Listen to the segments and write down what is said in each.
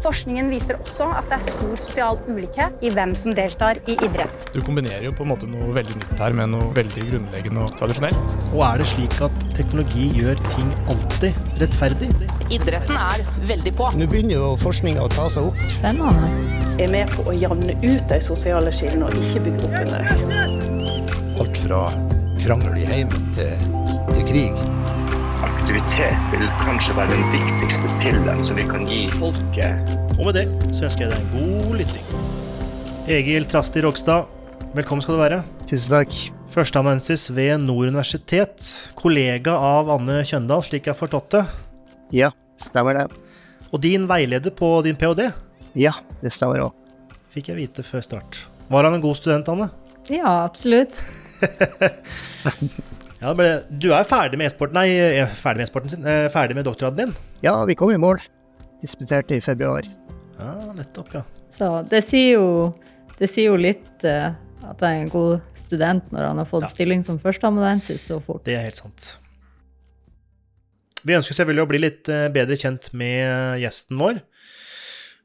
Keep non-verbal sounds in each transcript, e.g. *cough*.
Forskningen viser også at det er stor sosial ulikhet i hvem som deltar i idrett. Du kombinerer jo på en måte noe veldig nytt her med noe veldig grunnleggende og tradisjonelt. Og er det slik at teknologi gjør ting alltid rettferdig? Idretten er veldig på. Nå begynner jo forskninga å ta seg opp. Spennende. Er med på å jevne ut de sosiale skillene og ikke bygge opp under dem. Alt fra krangel i heimen til, til krig. Aktivitet vil kanskje være den viktigste pillen som vi kan gi folket. Og med det så ønsker jeg deg en god lytting. Egil Trasti Rogstad, velkommen skal du være. Tusen takk. Førsteamanuensis ved Nord universitet. Kollega av Anne Kjøndal, slik jeg har forstått det. Ja, stemmer det. Og din veileder på din ph.d. Ja, det stemmer òg. Fikk jeg vite før start. Var han en god student, Anne? Ja, absolutt. *laughs* Ja, men Du er ferdig med e-sporten Nei, eh, ferdig med e-sporten sin. eh, Ferdig med doktorgraden din? Ja, vi kom i mål. Disputerte i februar. Ja, nettopp, ja. Så det sier jo, det sier jo litt uh, at jeg er en god student når han har fått Ja. stilling som førsteamanuensis så fort. Det er helt sant. Vi ønsker selvfølgelig å bli litt bedre kjent med gjesten vår.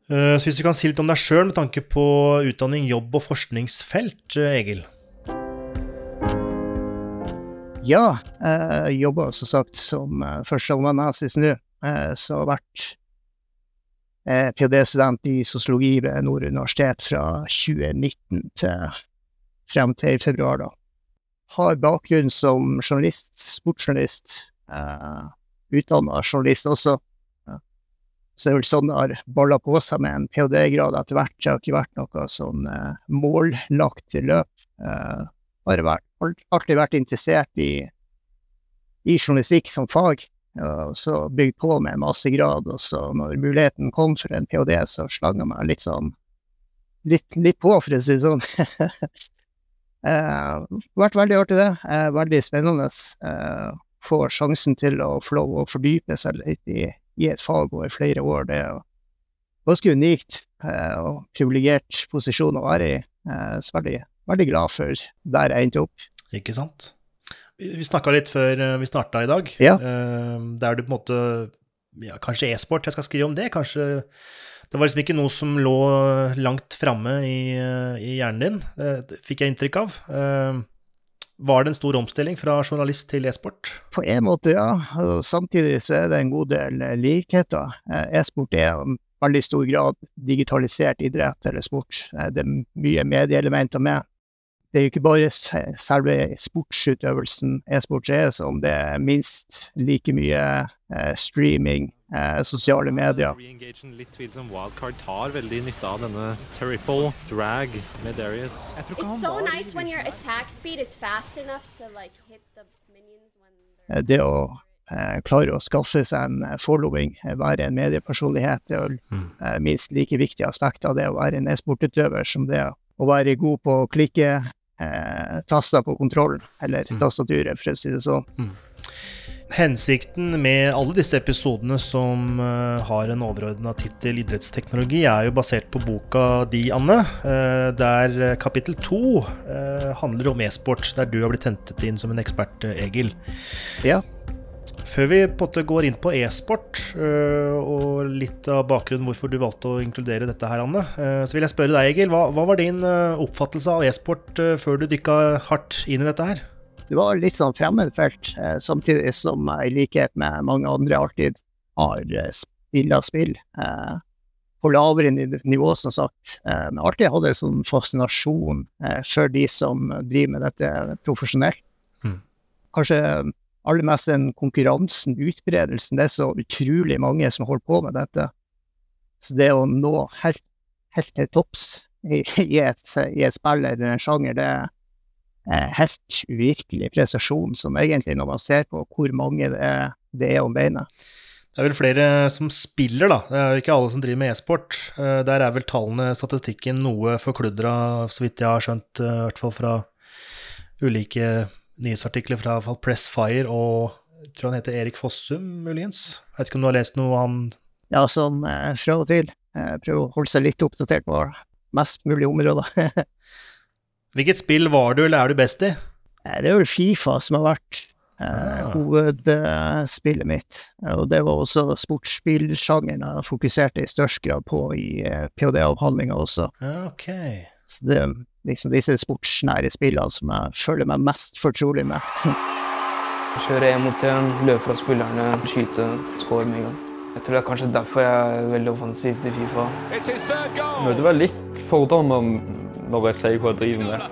Eh, Så hvis du kan si litt om deg sjøl med tanke på utdanning, jobb og forskningsfelt, Egil? Ja, jeg jobber som sagt som uh, førsteamanuensis nå. Eh, så har vært eh, ph.d.-student i sosiologi ved Nord universitet fra 2019 til frem til i februar, da. Har bakgrunn som journalist, sportsjournalist. Uh, Utdanna journalist også. Så det er vel sånn det har balla på seg med en ph.d.-grad etter hvert. Det har ikke vært noe sånn eh, mållagt løp. Eh, bare vært, alltid vært interessert i, i journalistikk som fag. Og så bygd på med mastergrad, og så når muligheten kom for en ph.d., så slang jeg meg litt sånn litt, litt på, for å si det sånn. *laughs* eh, vært veldig artig, det. Eh, veldig spennende. Eh, få sjansen til å få lov å fordype seg litt i, i et fag over flere år. Det er ganske unikt eh, og privilegert posisjon å være i. Eh, så veldig, veldig glad for der jeg endte opp. Ikke sant? Vi, snakka litt før eh, vi starta i dag. Ja. Eh, Der du på en måte ja, Kanskje e-sport, jeg skal skrive om det. Kanskje Det var liksom ikke noe som lå langt framme i, eh, i hjernen din, det fikk jeg inntrykk av. Eh, Var det en stor omstilling fra journalist til e-sport? På en måte, ja. Samtidig så er det en god del eh, likheter. Eh, E-sport er i veldig stor grad digitalisert idrett eller sport. Eh, Det er mye medieelementer med. Det er jo ikke bare selve sportsutøvelsen e-sport er som det er minst like mye eh, streaming, eh, sosiale medier. Litt tvilsom wildcard tar veldig nytte av denne triple drag med Darius. So nice when your attack speed is fast enough to like hit the minions when Eh, Det å eh, klare å skaffe seg en eh, following, eh, være en mediepersonlighet, det er eh, minst like viktig aspekt av det å være en e-sportutøver som det å være god på å klikke eh, taster på kontrollen, eller tastaturet, for å si det sånn. Hensikten med alle disse episodene som eh, har en overordna tittel idrettsteknologi, er jo basert på boka di, Anne, eh, der eh, kapittel to handler om e-sport, der du har blitt hentet inn som en ekspert, Egil. Ja. Før vi på går inn på e-sport, eh, og litt av bakgrunnen hvorfor du valgte å inkludere dette her, Anne, eh, så vil jeg spørre deg, Egil. Hva, hva var din eh, oppfattelse av e-sport før du dykka hardt inn i dette her? Det var litt sånn fremmedfelt, samtidig som jeg i likhet med mange andre alltid har spilla spill. På lavere nivå, som sagt. Men alltid hadde en sånn fascinasjon for de som driver med dette profesjonelt. Mm. Kanskje aller mest den konkurransen, utbredelsen. Det er så utrolig mange som holder på med dette. Så det å nå helt, helt til topps i, i, et, i et spill eller en sjanger, det er helt uvirkelig prestasjon, som egentlig, når man ser på hvor mange det er, det er om beinet. Det er vel flere som spiller, da. Det er jo ikke alle som driver med e-sport. Eh, Der er vel tallene, statistikken, noe forkludra, så vidt jeg har skjønt, eh, i hvert fall fra ulike nyhetsartikler fra fall Pressfire og jeg tror han heter Erik Fossum, muligens. Jeg vet ikke om du har lest noe han Ja, sånn eh, fra og til. Eh, prøve å holde seg litt oppdatert på mest mulig områder. *laughs* Hvilket spill var du, eller er du best i? Eh, det er vel Fifa som har vært eh, hovedspillet mitt. Og det var også sportsspillsjangeren jeg fokuserte i størst grad på i ph.d.-avhandlinga også. Okay. ok. Så det er liksom disse sportsnære spillene som jeg føler meg mest fortrolig med. Kjøre én mot én, løpe fra spillerne, skyte, skåre med en gang. Jeg tror det er kanskje derfor jeg er veldig offensiv til Fifa. Møter vel litt fordommer når jeg sier hva jeg driver med.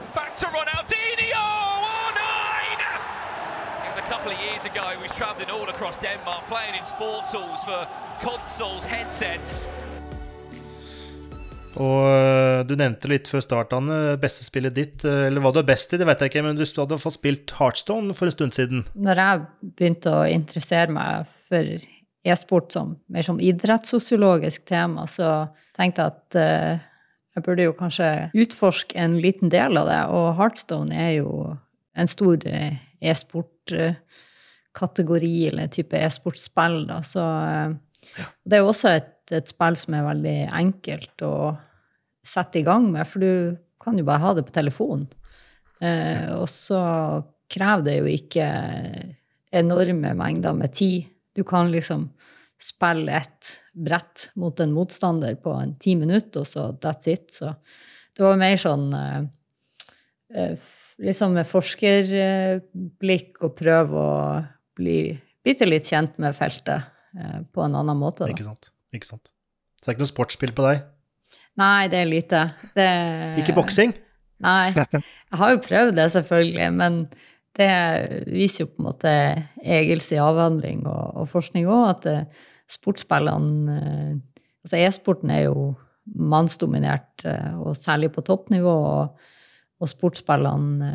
couple of years ago, he was travelling all across Denmark, playing in sports halls for consoles, headsets. Og øh, du nevnte litt før start, Anne, beste spillet ditt. øh, Eller hva du er best i, det vet jeg ikke, men du hadde fått spilt Heartstone for en stund siden. Når jeg begynte å interessere meg for e-sport som mer som idrettssosiologisk tema, så tenkte jeg at eh, jeg burde jo kanskje utforske en liten del av det. Og Heartstone er jo en stor eh, e-sport-kategori, eller type e-sportspill, da. Så ja. det er jo også et, et spill som er veldig enkelt å sette i gang med, for du kan jo bare ha det på telefonen. Eh, og så krever det jo ikke enorme mengder med tid. Du kan liksom spille et brett mot en motstander på en ti minutter, og så that's it. Så det var mer sånn eh, liksom med forskerblikk og prøve å bli bitte litt kjent med feltet eh, på en annen måte. Da. Ikke sant. Ikke sant. Så det er ikke noe sportsspill på deg? Nei, det er lite. Det, Ikke boksing? Nei. Jeg har jo prøvd det, selvfølgelig, men det viser jo på en måte Egils avhandling og, og forskning òg, at eh, sportsspillene eh, Altså e-sporten er jo mannsdominert, eh, og særlig på toppnivå. og og sportsspillene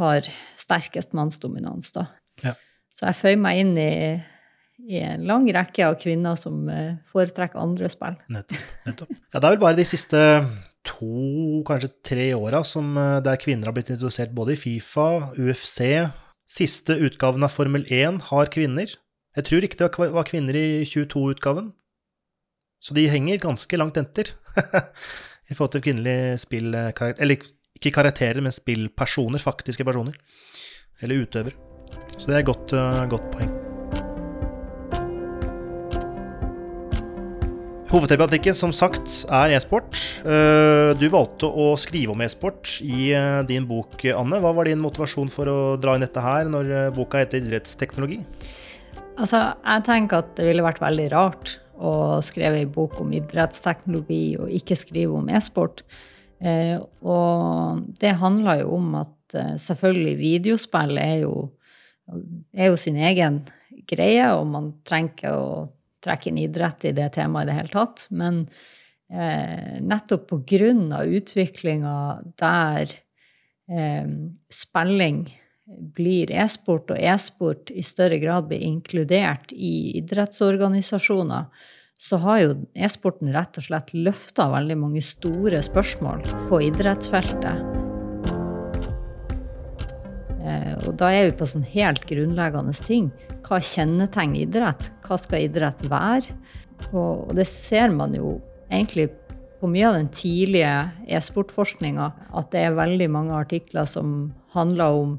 har sterkest mannsdominans, da. Ja. Så jeg føyer meg inn i, i en lang rekke av kvinner som eh, foretrekker andre spill. Nettopp. nettopp. Ja, det er vel bare de siste to, kanskje tre åra eh, der kvinner har blitt introdusert både i Fifa, UFC. Siste utgaven av Formel 1 har kvinner. Jeg tror ikke det var kvinner i 22-utgaven. Så de henger ganske langt etter *laughs* i forhold til kvinnelige spillkarakterer Eller ikke karakterer, men spillpersoner. Faktiske personer. Eller utøvere. Så det er et godt, godt poeng. Hovedtematikken, som sagt, er e-sport. Uh, du valgte å skrive om e-sport i uh, din bok, Anne. Hva var din motivasjon for å dra inn dette her, når boka heter idrettsteknologi? Altså, jeg tenker at det ville vært veldig rart å skrive en bok om idrettsteknologi og ikke skrive om e-sport. Eh, og det handler jo om at eh, selvfølgelig videospill er jo, er jo sin egen greie, og man trenger ikke å trekke inn idrett i det temaet i det hele tatt. Men eh, nettopp på grunn av utviklinga der eh, spilling blir e-sport, og e-sport i større grad blir inkludert i idrettsorganisasjoner, så har jo e-sporten rett og slett løfta veldig mange store spørsmål på idrettsfeltet. Eh, og da er vi på sånn helt grunnleggende ting. Hva kjennetegner idrett? Hva skal idrett være? Og det ser man jo egentlig på mye av den tidlige e-sportforskninga, at det er veldig mange artikler som handler om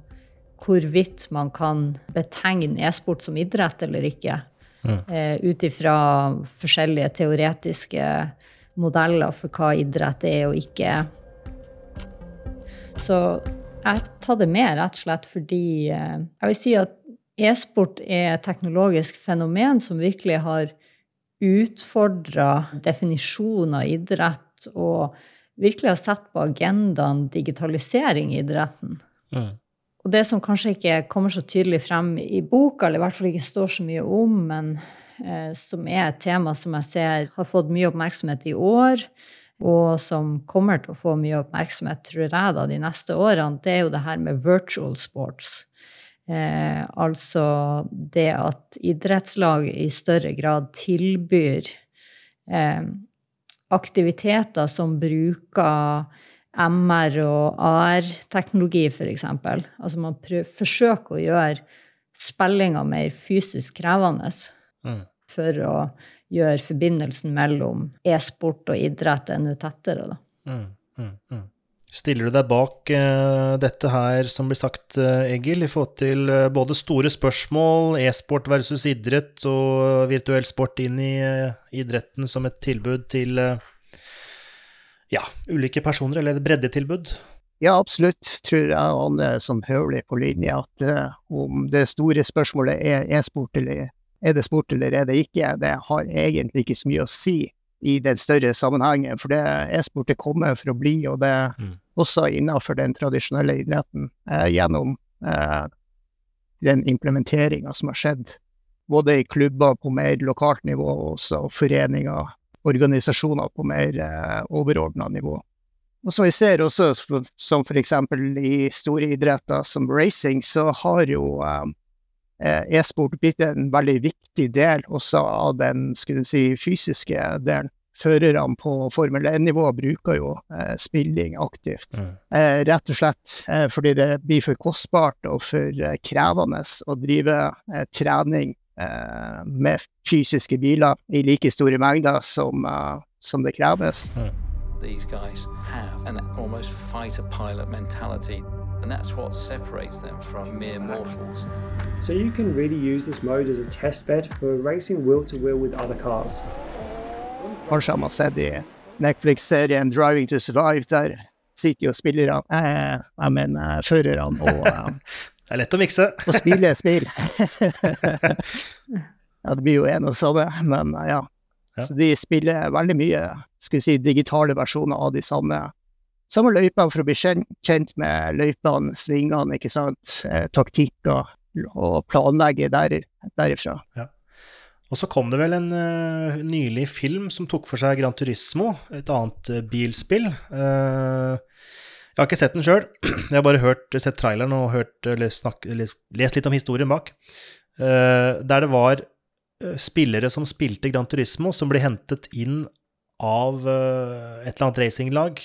hvorvidt man kan betegne e-sport som idrett eller ikke. Mm. Eh, Ut ifra forskjellige teoretiske modeller for hva idrett er og ikke er. Så jeg tar det med rett og slett fordi eh, jeg vil si at e-sport er et teknologisk fenomen som virkelig har utfordra definisjonen av idrett og virkelig har sett på agendaen digitalisering i idretten. Mm. Og det som kanskje ikke kommer så tydelig frem i boka, eller i hvert fall ikke står så mye om, men eh, som er et tema som jeg ser har fått mye oppmerksomhet i år, og som kommer til å få mye oppmerksomhet, tror jeg, da, de neste årene, det er jo det her med virtual sports. Eh, altså det at idrettslag i større grad tilbyr eh, aktiviteter som bruker MR og AR-teknologi, f.eks. Altså man forsøker å gjøre spillinga mer fysisk krevende mm. for å gjøre forbindelsen mellom e-sport og idrett enda tettere. Da. Mm, mm, mm. Stiller du deg bak uh, dette her som blir sagt, uh, Egil, i forhold til uh, både store spørsmål, e-sport versus idrett og virtuell sport inn i idretten som et tilbud til ja, ulike personer, eller et breddetilbud? Ja, absolutt, tror jeg Anne er høvlig høvelig på linje at om det store spørsmålet er e-sport eller er det sport eller er det ikke, det har egentlig ikke så mye å si i den større sammenhengen, for det e-sport er kommer for å bli, og det er også innenfor den tradisjonelle idretten eh, gjennom eh, den implementeringa som har skjedd, både i klubber på mer lokalt nivå og også foreninger, organisasjoner på mer eh, overordna nivå. Og som vi ser også, som eksempel i store idretter som racing, så har jo eh, e-sport blitt en veldig viktig del også av den skulle si, fysiske delen. Førerne på Formel 1-nivå bruker jo eh, spilling aktivt. Eh, rett og slett eh, fordi det blir for kostbart og for eh, krevende å drive eh, trening eh, med fysiske biler i like store mengder som, eh, som det kreves. These guys have an almost fighter pilot mentality, and that's what separates them from mere mortals. So you can really use this mode as a test bed for racing wheel to wheel with other cars. Kanskje har man sett i Netflix-serien Driving to Survive, der sitter jo spillerne, eh, jeg mener førerne, og, eh, *laughs* Det er lett å mikse. og spiller spill. *laughs* ja, det blir jo en og samme, men ja. ja. Så de spiller veldig mye, skal vi si, digitale versjoner av de samme, samme løypa for å bli kjent, med løypene, svingene, ikke sant, eh, taktikker, og planlegge der, derifra. Ja. Og så kom det vel en uh, nylig film som tok for seg Gran Turismo, et annet uh, bilspill. Uh, jeg har ikke sett den sjøl, *clears throat* jeg har bare hørt, sett traileren og hørt, eller snakk, eller lest litt om historien bak. Der det var spillere som spilte Gran Turismo, som ble hentet inn av et eller annet racinglag.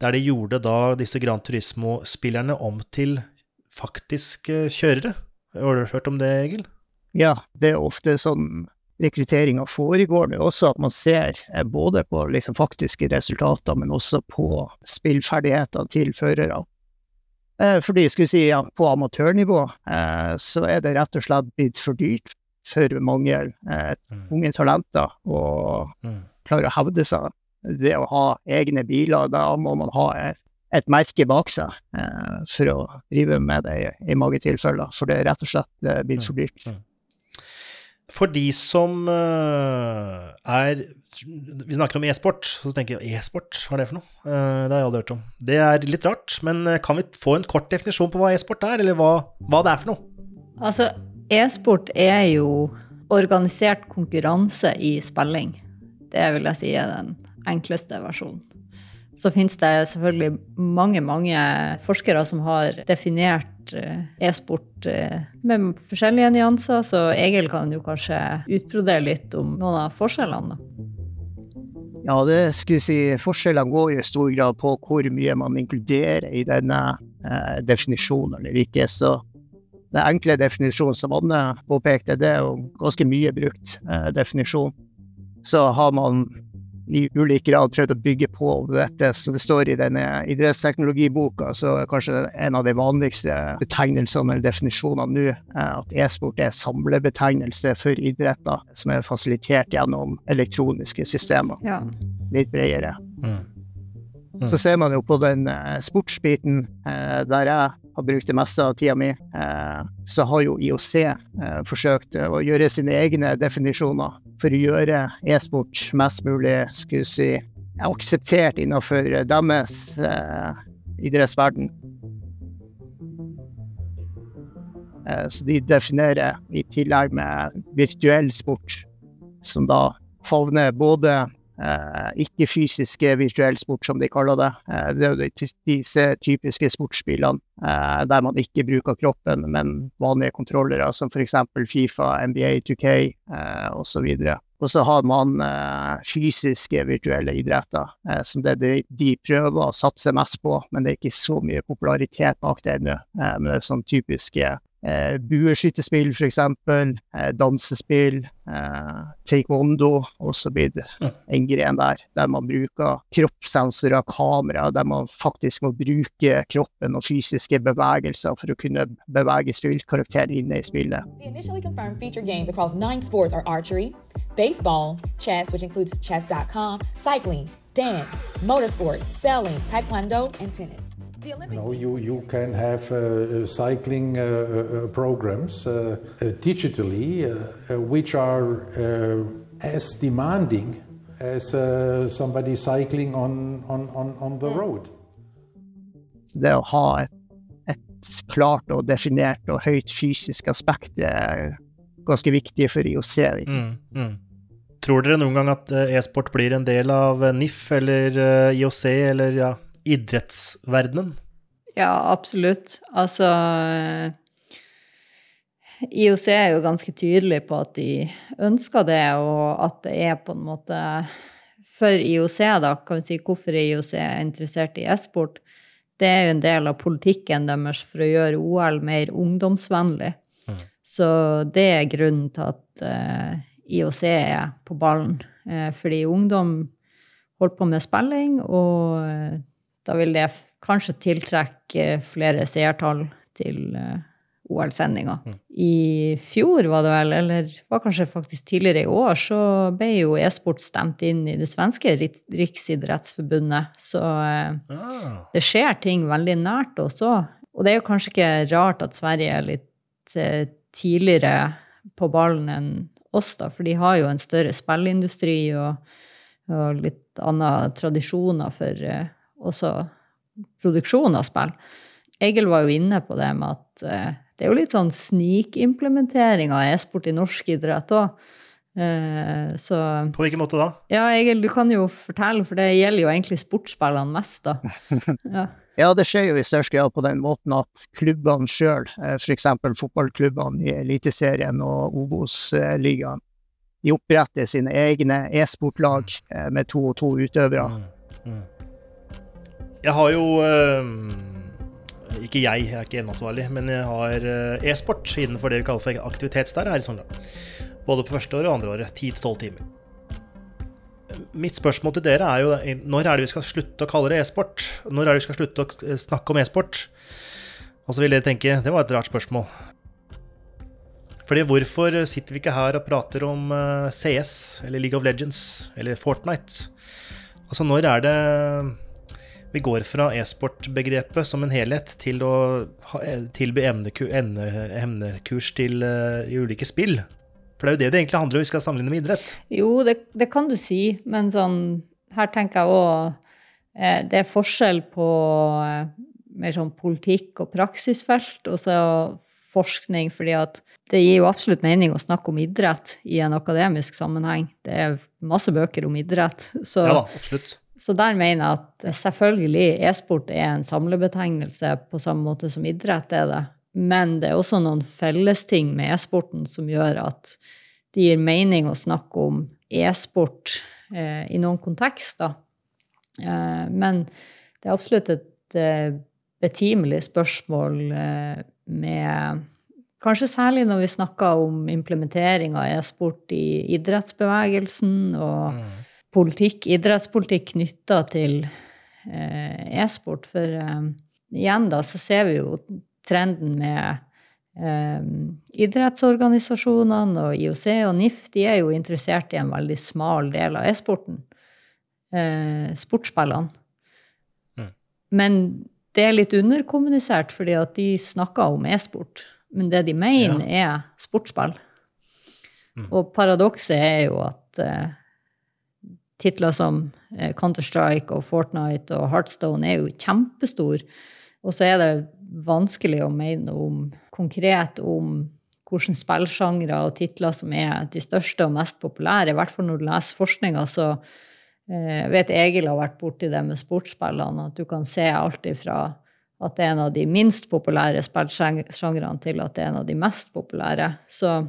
Der de gjorde da disse Gran Turismo-spillerne om til faktisk kjørere. Har du hørt om det, Egil? Ja, det er ofte sånn rekrutteringa foregår nå også, at man ser eh, både på liksom faktiske resultater, men også på spillferdigheter til førere. Eh, fordi, skal vi si, ja, på amatørnivå eh, så er det rett og slett blitt for dyrt for mange eh, unge talenter å klare å hevde seg. Det å ha egne biler, da må man ha et, merke bak seg eh, for å drive med det i, i mange tilfeller, for det er rett og slett eh, blitt for dyrt. For de som eh, er Vi snakker om e-sport, så tenker jeg e-sport, hva er det for noe? Eh, det har jeg aldri hørt om. Det er litt rart, men eh, kan vi få en kort definisjon på hva e-sport er, eller hva, hva det er for noe? Altså, e-sport er jo organisert konkurranse i spilling. Det vil jeg si er den enkleste versjonen. Så finnes det selvfølgelig mange, mange forskere som har definert eh, e-sport eh, med forskjellige nyanser, så Egil kan jo kanskje utbrodere litt om noen av forskjellene. Ja, det skulle si, forskjellene går i stor grad på hvor mye man inkluderer i denne eh, definisjonen eller ikke. Så den enkle definisjonen som Anne påpekte, det er jo ganske mye brukt definisjon. Så har man i ulik grad prøvd å bygge på dette, som det står i denne idrettsteknologiboka, så er kanskje en av de vanligste betegnelsene eller definisjonene nå eh, at e-sport er samlebetegnelse for idretter som er fasilitert gjennom elektroniske systemer. Ja. Litt bredere. Så ser man jo på den eh, sportsbiten, eh, der jeg har brukt det meste av tida mi, så har jo IOC forsøkt å gjøre sine egne definisjoner for å gjøre e-sport mest mulig, skulle si, akseptert innenfor deres eh, idrettsverden. Eh, så de definerer i tillegg med virtuell sport, som da favner både ikke-fysiske virtuell sport, som de kaller det. Eh, det er jo disse typiske sportsspillene eh, der man ikke bruker kroppen, men vanlige kontrollere, som f.eks. Fifa, NBA 2K eh, osv. Og så har man eh, fysiske virtuelle idretter, eh, som det de, de prøver å satse mest på, men det er ikke så mye popularitet bak det ennå. Eh, men det er sånn typiske eh, bueskytterspill, eksempel, eh, dansespill, eh, taekwondo, blitt en gren der, der man bruker kroppssensorer, kamera, der man faktisk må bruke kroppen og fysiske bevegelser for å kunne bevege spillkarakteren inne i spillet. The initially confirmed feature games across nine sports archery, baseball, chess, which includes chess.com, cycling, dance, motorsport, sailing, taekwondo, and tennis. You know, you, you can have uh, uh, cycling uh, uh, programs uh, uh, digitally, uh, uh, which are uh, as demanding as uh, somebody cycling on, on, on, on the road. Det å ha et, et klart og definert og høyt fysisk aspekt er ganske viktig for IOC. Mm, mm. Tror dere noen gang at eh, e-sport blir en del av eh, NIF eller eh, IOC eller ja, idrettsverdenen? Ja, absolutt. Altså IOC er jo ganske tydelig på at de ønsker det, og at det er på en måte For IOC, da, kan vi si hvorfor IOC er interessert i e-sport, det er jo en del av politikken deres for å gjøre OL mer ungdomsvennlig. Så det er grunnen til at uh, IOC er på ballen. Uh, fordi ungdom holder på med spilling, og eh, da vil det kanskje tiltrekke flere seertall til eh, OL-sendinga. I fjor var det vel, eller var kanskje faktisk tidligere i år, så ble jo e-sport stemt inn i det svenske Riksidrettsforbundet. Så eh, det skjer ting veldig nært også. Og det er jo kanskje ikke rart at Sverige er litt eh, tidligere på ballen enn oss, da, for de har jo en større spillindustri og, og litt andre tradisjoner for eh, også produksjon av spill. Egil var jo inne på det med at eh, det er jo litt sånn snikimplementering av e-sport i norsk idrett òg. Eh, så På hvilken måte da? Ja, Egil, du kan jo fortelle, for det gjelder jo egentlig sportsspillene mest, da. *laughs* Ja. Ja, det skjer jo i størst grad på den måten at klubbene sjøl, f.eks. fotballklubbene i Eliteserien og Obos-ligaen, de oppretter sine egne e-sportlag eh, med to og to utøvere. Jeg har jo eh, Ikke jeg, jeg er ikke eneansvarlig, men jeg har eh, e-sport innenfor det vi kaller for aktivitetslære her i Sogndal. Både på første året og andre året. 10-12 timer. Mitt spørsmål til dere er jo når er det vi skal slutte å kalle det e-sport? Når er det vi skal slutte å eh, snakke om e-sport? Og så vil dere tenke det var et rart spørsmål. Fordi hvorfor sitter vi ikke her og prater om eh, CS eller League of Legends eller Fortnite? Altså når er det vi går fra e-sport-begrepet som en helhet til å tilby emnekurs til uh, i ulike spill? For det er jo det det egentlig handler om, vi skal sammenligne med idrett. Jo, det, det kan du si, men sånn, her tenker jeg òg eh, Det er forskjell på eh, mer sånn politikk og praksisfelt, og så forskning, fordi at det gir jo absolutt mening å snakke om idrett i en akademisk sammenheng. Det er masse bøker om idrett. Så, Ja da, absolutt. Så der mener jeg at selvfølgelig e-sport er en samlebetegnelse på samme måte som idrett er det. Men det er også noen fellesting med e-sporten som gjør at det gir mening å snakke om e-sport eh, i noen kontekster. Eh, men det er absolutt et eh, betimelig spørsmål eh, med Kanskje særlig når vi snakker om implementering av e-sport i idrettsbevegelsen og politikk, idrettspolitikk knytta til eh, e-sport. For eh, igjen da så ser vi jo trenden med eh, idrettsorganisasjonene og IOC og NIF, de er jo interessert i en veldig smal del av e-sporten. Sportsspillene. Men det er litt underkommunisert, fordi at de snakker om e-sport. Men det de mener, er sportsspill. Og paradokset er jo at titler som eh, Counter-Strike og Fortnite og Heartstone er jo kjempestor. Og så er det vanskelig å mene om, konkret om hvilke spillsjangre og titler som er de største og mest populære. I hvert fall når du leser forskninga, så eh, vet Egil har vært borti det med sportsspillene, at du kan se alt ifra at det er en av de minst populære spillsjangrene til at det er en av de mest populære. Så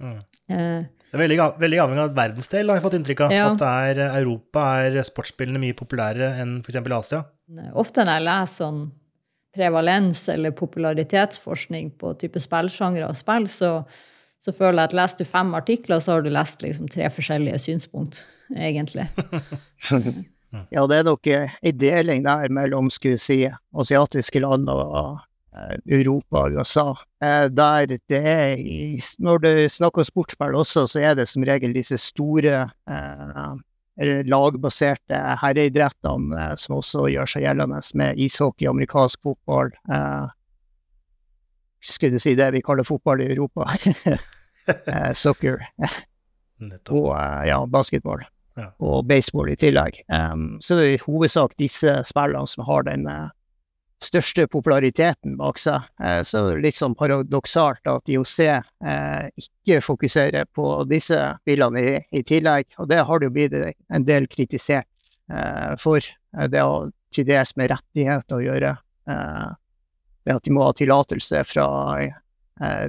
Mm. eh, Det er veldig, veldig avhengig av verdensdel, har jeg fått inntrykk av. Ja. At det er, Europa er sportsspillene mye populærere enn f.eks. Asia. ofte når jeg leser sånn prevalens eller popularitetsforskning på type spillsjangre og spill, så, så føler jeg at leser du fem artikler, så har du lest liksom tre forskjellige synspunkt, egentlig. *laughs* ja, det er nok en deling der mellom, skulle si, asiatiske land og Europa og USA, der det er Når du snakker sportsspill også, så er det som regel disse store lagbaserte herreidrettene som også gjør seg gjeldende med ishockey, amerikansk fotball eh, Skulle si det vi kaller fotball i Europa. *laughs* eh, soccer. og ja, basketball. Ja. Og baseball i tillegg. Så det er i hovedsak disse spillene som har den største populariteten bak seg. Eh, så litt sånn paradoksalt at IOC eh, ikke fokuserer på disse bilene i, i, tillegg, og det har det jo blitt en del kritisert eh, for. Det har til dels med rettigheter å gjøre, Det at de må ha tillatelse fra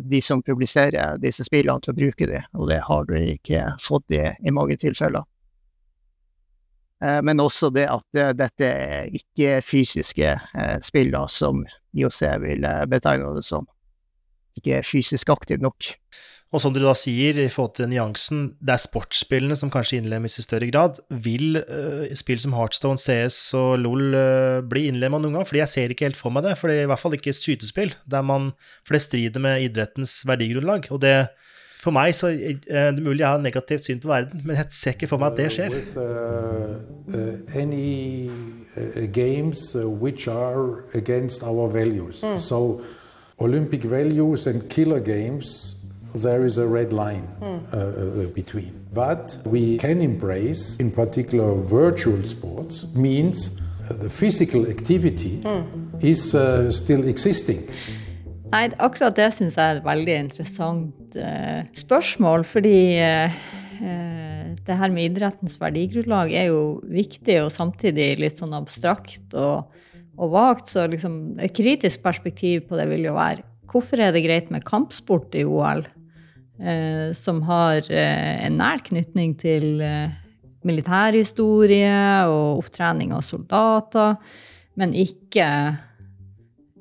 de som publiserer disse spillene til å bruke dem, og det har de ikke fått i, i mange tilfeller. Eh, men også det at eh, dette er ikke fysiske eh, spill, da, som IOC vil betegne det som. Ikke fysisk aktiv nok. Og som du da sier, i forhold til nyansen, det er sportsspillene som kanskje innlemmes i større grad. Vil uh, spill som Heartstone, CS og LOL uh, bli innlemma noen gang? Fordi jeg ser ikke helt for meg det. For det er i hvert fall ikke skytespill, der man, for det strider med idrettens verdigrunnlag. Og det, for meg så uh, det er mulig jeg har negativt syn på verden, men jeg ser ikke for meg at det skjer. With, uh, any uh, games which are against our values. Mm. So Olympic values and killer games, there is a red line mm. between. But we can embrace, in particular, virtual sports, means the physical activity mm. is still existing. Nei, akkurat det syns jeg er et veldig interessant eh, spørsmål, fordi eh, det her med idrettens verdigrunnlag er jo viktig og samtidig litt sånn abstrakt og, og vagt. Så liksom, et kritisk perspektiv på det vil jo være hvorfor er det greit med kampsport i OL, eh, som har en nær knytning til militærhistorie og opptrening av soldater, men ikke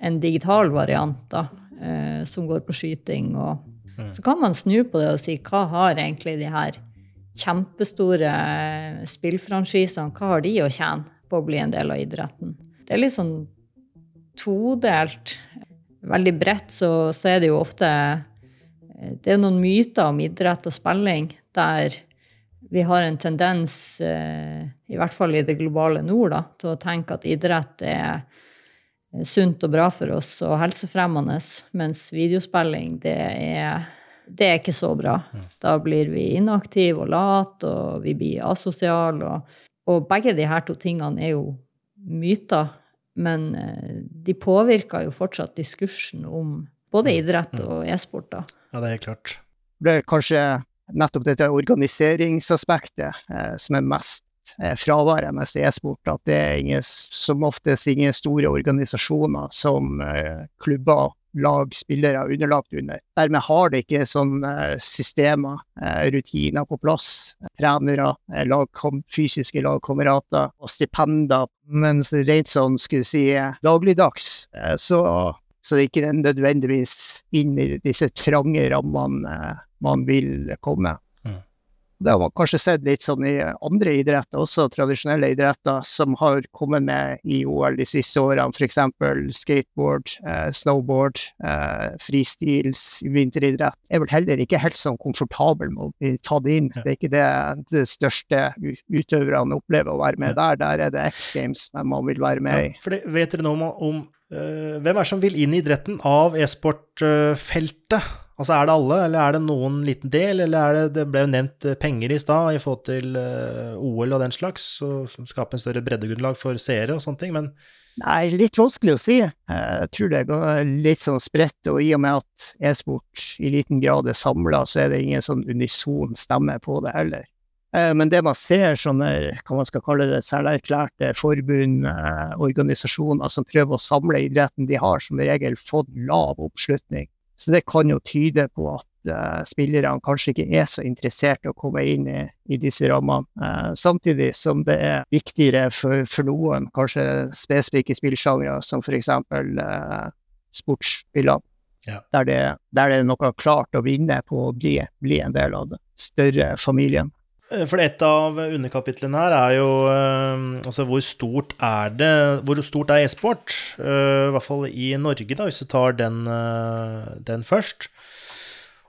en digital variant da, eh, som går på skyting. Og, mm. Så kan man snu på det og si hva har egentlig de her kjempestore spillfranchisene hva har de å tjene på å bli en del av idretten? Det er litt sånn todelt. Veldig bredt så, så er det jo ofte Det er noen myter om idrett og spilling der vi har en tendens, eh, i hvert fall i det globale nord, da, til å tenke at idrett er sunt og bra for oss og helsefremmende, mens videospilling, det er, det er ikke så bra. Da blir vi inaktive og late, og vi blir asosiale. Og, og, begge de her to tingene er jo myter, men eh, de påvirker jo fortsatt diskursen om både mm. idrett mm. og e-sport. da. Ja, det er helt klart. Det er kanskje nettopp dette organiseringsaspektet eh, som er mest fraværet mens e-sport, at det er ingen, som oftest ingen store organisasjoner som eh, klubber, lag, spillere er underlagt under. Dermed har det ikke sånne eh, systemer, rutiner på plass. Trenere, lag, fysiske lagkamerater og stipender. Men rent sånn, skulle si, dagligdags, så, så det er ikke nødvendigvis inn i disse trange rammene man vil komme. Det har man kanskje sett litt sånn i andre idretter også, tradisjonelle idretter som har kommet med i OL de siste årene, f.eks. skateboard, eh, snowboard, eh, fristils, vinteridrett. Er vel heller ikke helt sånn komfortabel med å bli tatt inn. Det er ikke det de største utøverne opplever å være med der. Der er det X Games man vil være med i. Ja, for det, vet dere noe om, om uh, hvem er det som vil inn i idretten av e-sportfeltet? Uh, Altså Er det alle, eller er det noen liten del, eller er det Det ble jo nevnt eh, penger i stad i forhold til uh, OL og den slags, og skape en større breddegrunnlag for seere og sånne ting, men Nei, litt vanskelig å si. Jeg tror det går litt sånn spredt, og i og med at e-sport i liten grad er samla, så er det ingen sånn unison stemme på det heller. Eh, men det man ser sånne, hva man skal kalle det, selverklærte forbund, organisasjoner som prøver å samle idretten, de har som regel fått lav oppslutning så det kan jo tyde på at uh, spillerne kanskje ikke er så interessert i å komme inn i, i disse rammene. Uh, samtidig som det er viktigere for, for noen, kanskje spesifikke spillsjangre, som eksempel uh, sportsspillene. Ja. Der, det, der det er noe klart å vinne på å bli, bli en del av den større familien. For et av underkapitlene her er jo altså hvor stort er det Hvor stort er e-sport? I hvert fall i Norge, da, hvis du tar den, den først.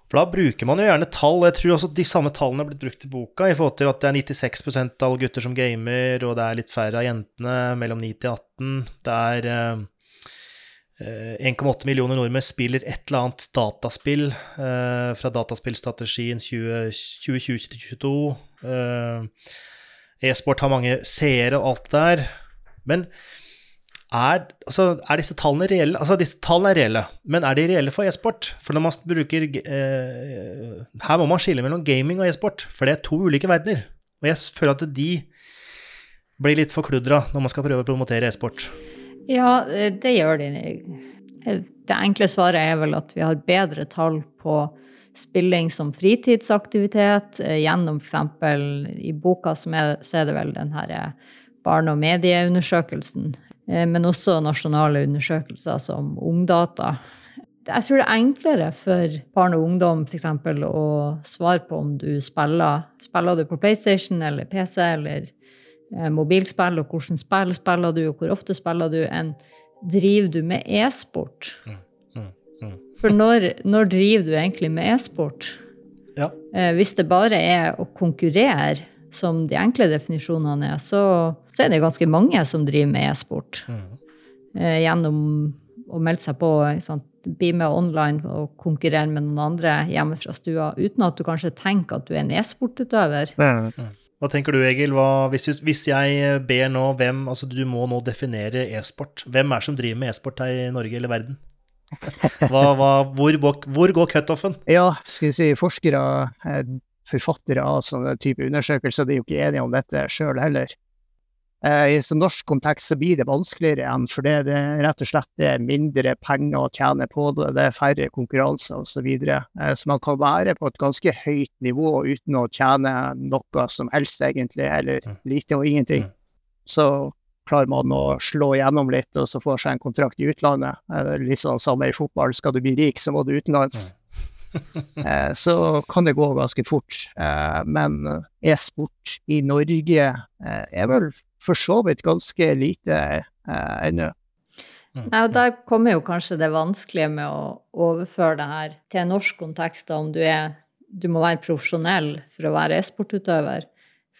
For da bruker man jo gjerne tall. Jeg tror også de samme tallene er blitt brukt i boka, i forhold til at det er 96 av alle gutter som gamer, og det er litt færre av jentene mellom 9 til 18. Det er 1,8 millioner nordmenn spiller et eller annet dataspill eh, fra dataspillstrategien 2020-2022. Eh, E-sport har mange seere og alt det der. Men er, altså, er, disse tallene reelle? Altså, disse tallene er reelle, men er de reelle for e-sport? For når man bruker eh, Her må man skille mellom gaming og e-sport, for det er to ulike verdener. Og jeg føler at de blir litt forkludra når man skal prøve å promotere e-sport. Ja, det gjør de. Det enkle svaret er vel at vi har bedre tall på spilling som fritidsaktivitet gjennom f.eks. i boka som er, så er det vel den her barne- og medieundersøkelsen, men også nasjonale undersøkelser som Ungdata. Jeg tror det er enklere for barn og ungdom f.eks. å svare på om du spiller Spiller du på PlayStation eller PC eller mobilspill, og hvordan spill spiller du, og hvor ofte spiller du, enn driver du med e-sport? Mm, mm, mm. For når, når, driver du egentlig med e-sport? Ja. Eh, hvis det bare er å konkurrere, som de enkle definisjonene er, så, så er det ganske mange som driver med e-sport. Eh, gjennom å melde seg på, bli med online og konkurrere med noen andre hjemme fra stua, uten at du kanskje tenker at du er en e-sportutøver. Hva tenker du, Egil? Hva, hvis, hvis, jeg ber nå hvem Altså, du må nå definere e-sport. Hvem er det som driver med e-sport her i Norge eller verden? *laughs* Hva, hva, hvor, hvor, går cutoffen? Ja, skal vi si forskere, forfattere av sånne type undersøkelser, de er jo ikke enige om dette sjøl heller. I en norsk kontekst så blir det vanskeligere igjen, for det det rett og slett det er mindre penger å tjene på det, det er færre konkurranser osv. Så, videre. så man kan være på et ganske høyt nivå uten å tjene noe som helst, egentlig, eller lite og ingenting. Så klarer man å slå igjennom litt, og så får seg en kontrakt i utlandet. Litt sånn samme i fotball, skal du bli rik, så må du utenlands. *laughs* så kan det gå ganske fort. Men e-sport i Norge er vel for så vidt ganske lite eh, ennå. Nei, og Der kommer jo kanskje det vanskelige med å overføre det her til en norsk kontekst, om du, er, du må være profesjonell for å være e-sportutøver.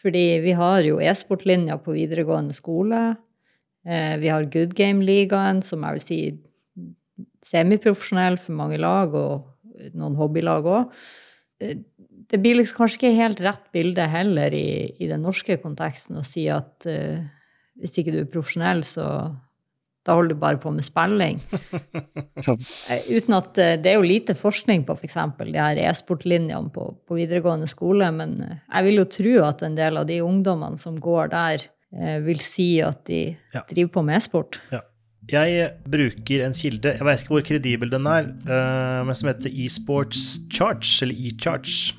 Fordi vi har jo e-sportlinja på videregående skole. Eh, vi har Good Game-ligaen, som jeg vil si semiprofesjonell for mange lag, og noen hobbylag òg. Det blir liksom kanskje ikke helt rett bilde heller i, i den norske konteksten å si at uh, hvis ikke du er profesjonell, så da holder du bare på med spilling. *laughs* Uten at uh, Det er jo lite forskning på f.eks. For de her e-sportlinjene på, på, videregående skole, men uh, jeg vil jo tro at en del av de ungdommene som går der, vil si at de ja. driver på med e-sport. Ja. Jeg bruker en kilde, jeg vet ikke hvor kredibel den er, men som heter eSports Charts, eller eCharge.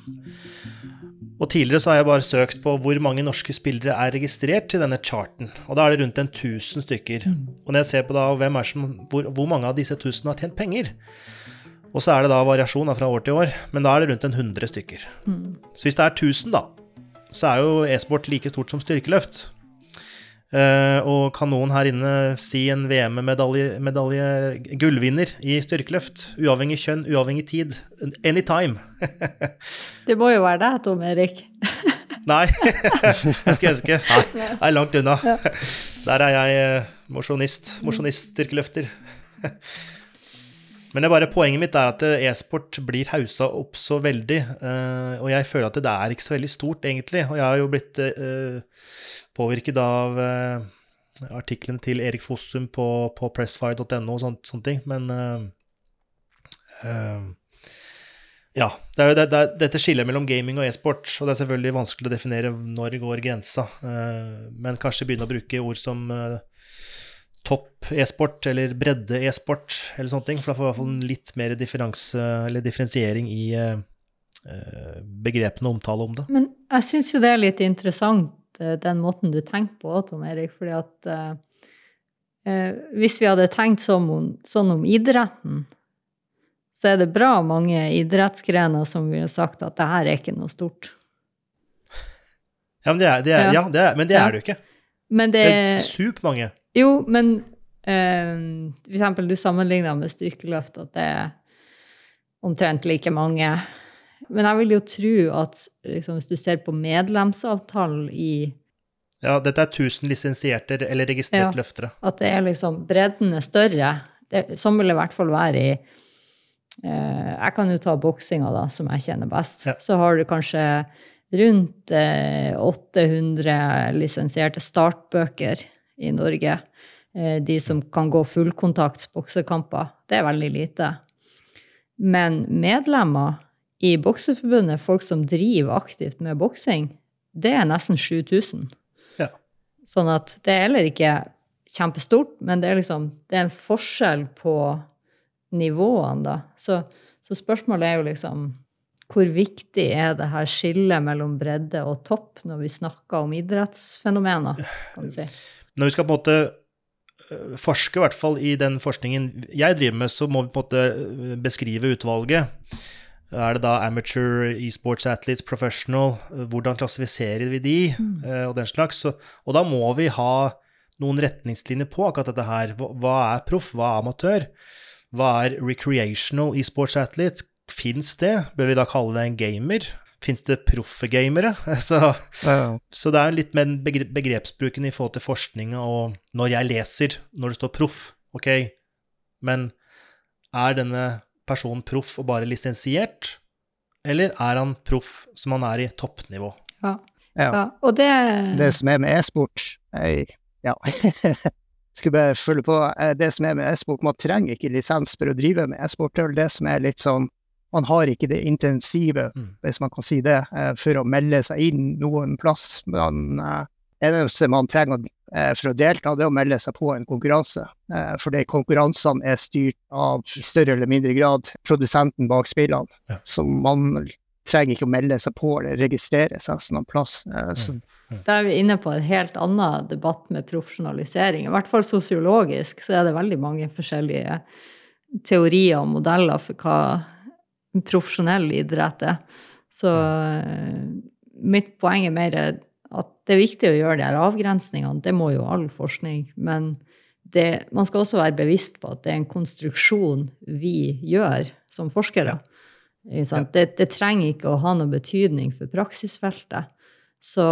Og tidligere så har jeg bare søkt på hvor mange norske spillere er registrert til denne charten. Og da er det rundt en 1000 stykker. Og når jeg ser på da hvem er som, hvor, hvor mange av disse 1000 har tjent penger, og så er det da variasjon fra år til år, men da er det rundt en 100 stykker. Mm. Så hvis det er 1000, da, så er jo e-sport like stort som styrkeløft. Uh, og kan noen her inne si en VM-medalje, gullvinner i styrkeløft? Uavhengig kjønn, uavhengig tid. Anytime. *laughs* det må jo være deg, Tom Erik. *laughs* Nei, *laughs* jeg skal ønske. Nei, jeg er langt unna. Der er jeg mosjonist. Mosjonist-styrkeløfter. Men det er bare poenget mitt er at e-sport blir hausa opp så veldig. Uh, og jeg føler at det er ikke så veldig stort, egentlig. Og jeg har jo blitt uh, påvirket av uh, artikkelen til Erik Fossum på, på pressfire.no og sånt, sånne ting. Men ja. Det er jo det, det, dette skillet mellom gaming og e-sport, og det er selvfølgelig vanskelig å definere når går grensa. men kanskje begynne å bruke ord som topp e-sport eller bredde e-sport eller sånne ting, for da får vi i hvert fall litt mer differensiering i eh, eh, begrepene og omtale om det. Men jeg syns jo det er litt interessant, eh, den måten du tenker på, Tom Erik, fordi at eh, eh, hvis vi hadde tenkt sånn om, sånn om idretten, så er det bra mange idrettsgrener som ville sagt at det her er ikke noe stort. Ja, men det er det, er, ja. det, er, men det, Ja. er det jo ikke. Men det, Det er supermange. Jo, men eh, for eksempel du sammenligner med styrkeløft, at det er omtrent like mange. Men jeg vil jo tro at liksom, hvis du ser på medlemsavtalen i Ja, dette er 1000 lisensierte eller registrerte Ja. løftere. At det er liksom Bredden er større. Det, sånn vil det i hvert fall være i eh, Jeg kan jo ta boksinga, da, som jeg kjenner best. Så har du kanskje rundt eh, 800 lisensierte startbøker i Norge. Eh, de som kan gå fullkontakts boksekamper. Det er veldig lite. Men medlemmer i Bokseforbundet, folk som driver aktivt med boksing, det er nesten 7000. Ja. Sånn at det er heller ikke kjempestort, men det er liksom det er en forskjell på nivåene, da. Så, så spørsmålet er jo liksom hvor viktig er det her skillet mellom bredde og topp når vi snakker om idrettsfenomener, kan du si. Når vi skal på en måte øh, forske, i hvert fall i den forskningen jeg driver med, så må vi på en måte øh, beskrive utvalget. Er det da amateur, e-sports athletes, professional? Hvordan klassifiserer vi de, Mm. øh, og den slags? Og da må vi ha noen retningslinjer på akkurat dette her. Hva, er proff, hva er amatør? Hva er recreational e-sports athlete? Fins det? Bør vi da kalle det en gamer? Fins det proffe gamere? *laughs* Så, Ja. så det er litt med begrepsbruken i forhold til forskninga og når jeg leser, når det står proff, ok, men er denne personen proff og bare lisensiert, eller er han proff som han er i toppnivå? Ja. Ja. ja. Og det Det som er med e-sport Ja. *laughs* Skulle bare følge på. eh, Det som er med e-sport, man trenger ikke lisens for å drive med e-sport. Det er vel det som er litt sånn Man har ikke det intensive, hvis man kan si det, eh, for å melde seg inn noen plass. Men eh, eneste man trenger eh, for å delta, det er å melde seg på en konkurranse. Eh, Fordi konkurransene er styrt av, i større eller mindre grad, produsenten bak spillene. Så man trenger ikke å melde seg på eller registrere seg sånn plass. Eh, Så Da er vi inne på en helt annen debatt med profesjonalisering. I hvert fall sosiologisk så er det veldig mange forskjellige teorier og modeller for hva profesjonell idrett er. Så eh, mitt poeng er mer at det er viktig å gjøre de her avgrensningene. Det må jo all forskning. Men det, man skal også være bevisst på at det er en konstruksjon vi gjør som forskere. Ja. Det, det trenger ikke å ha noe betydning for praksisfeltet. Så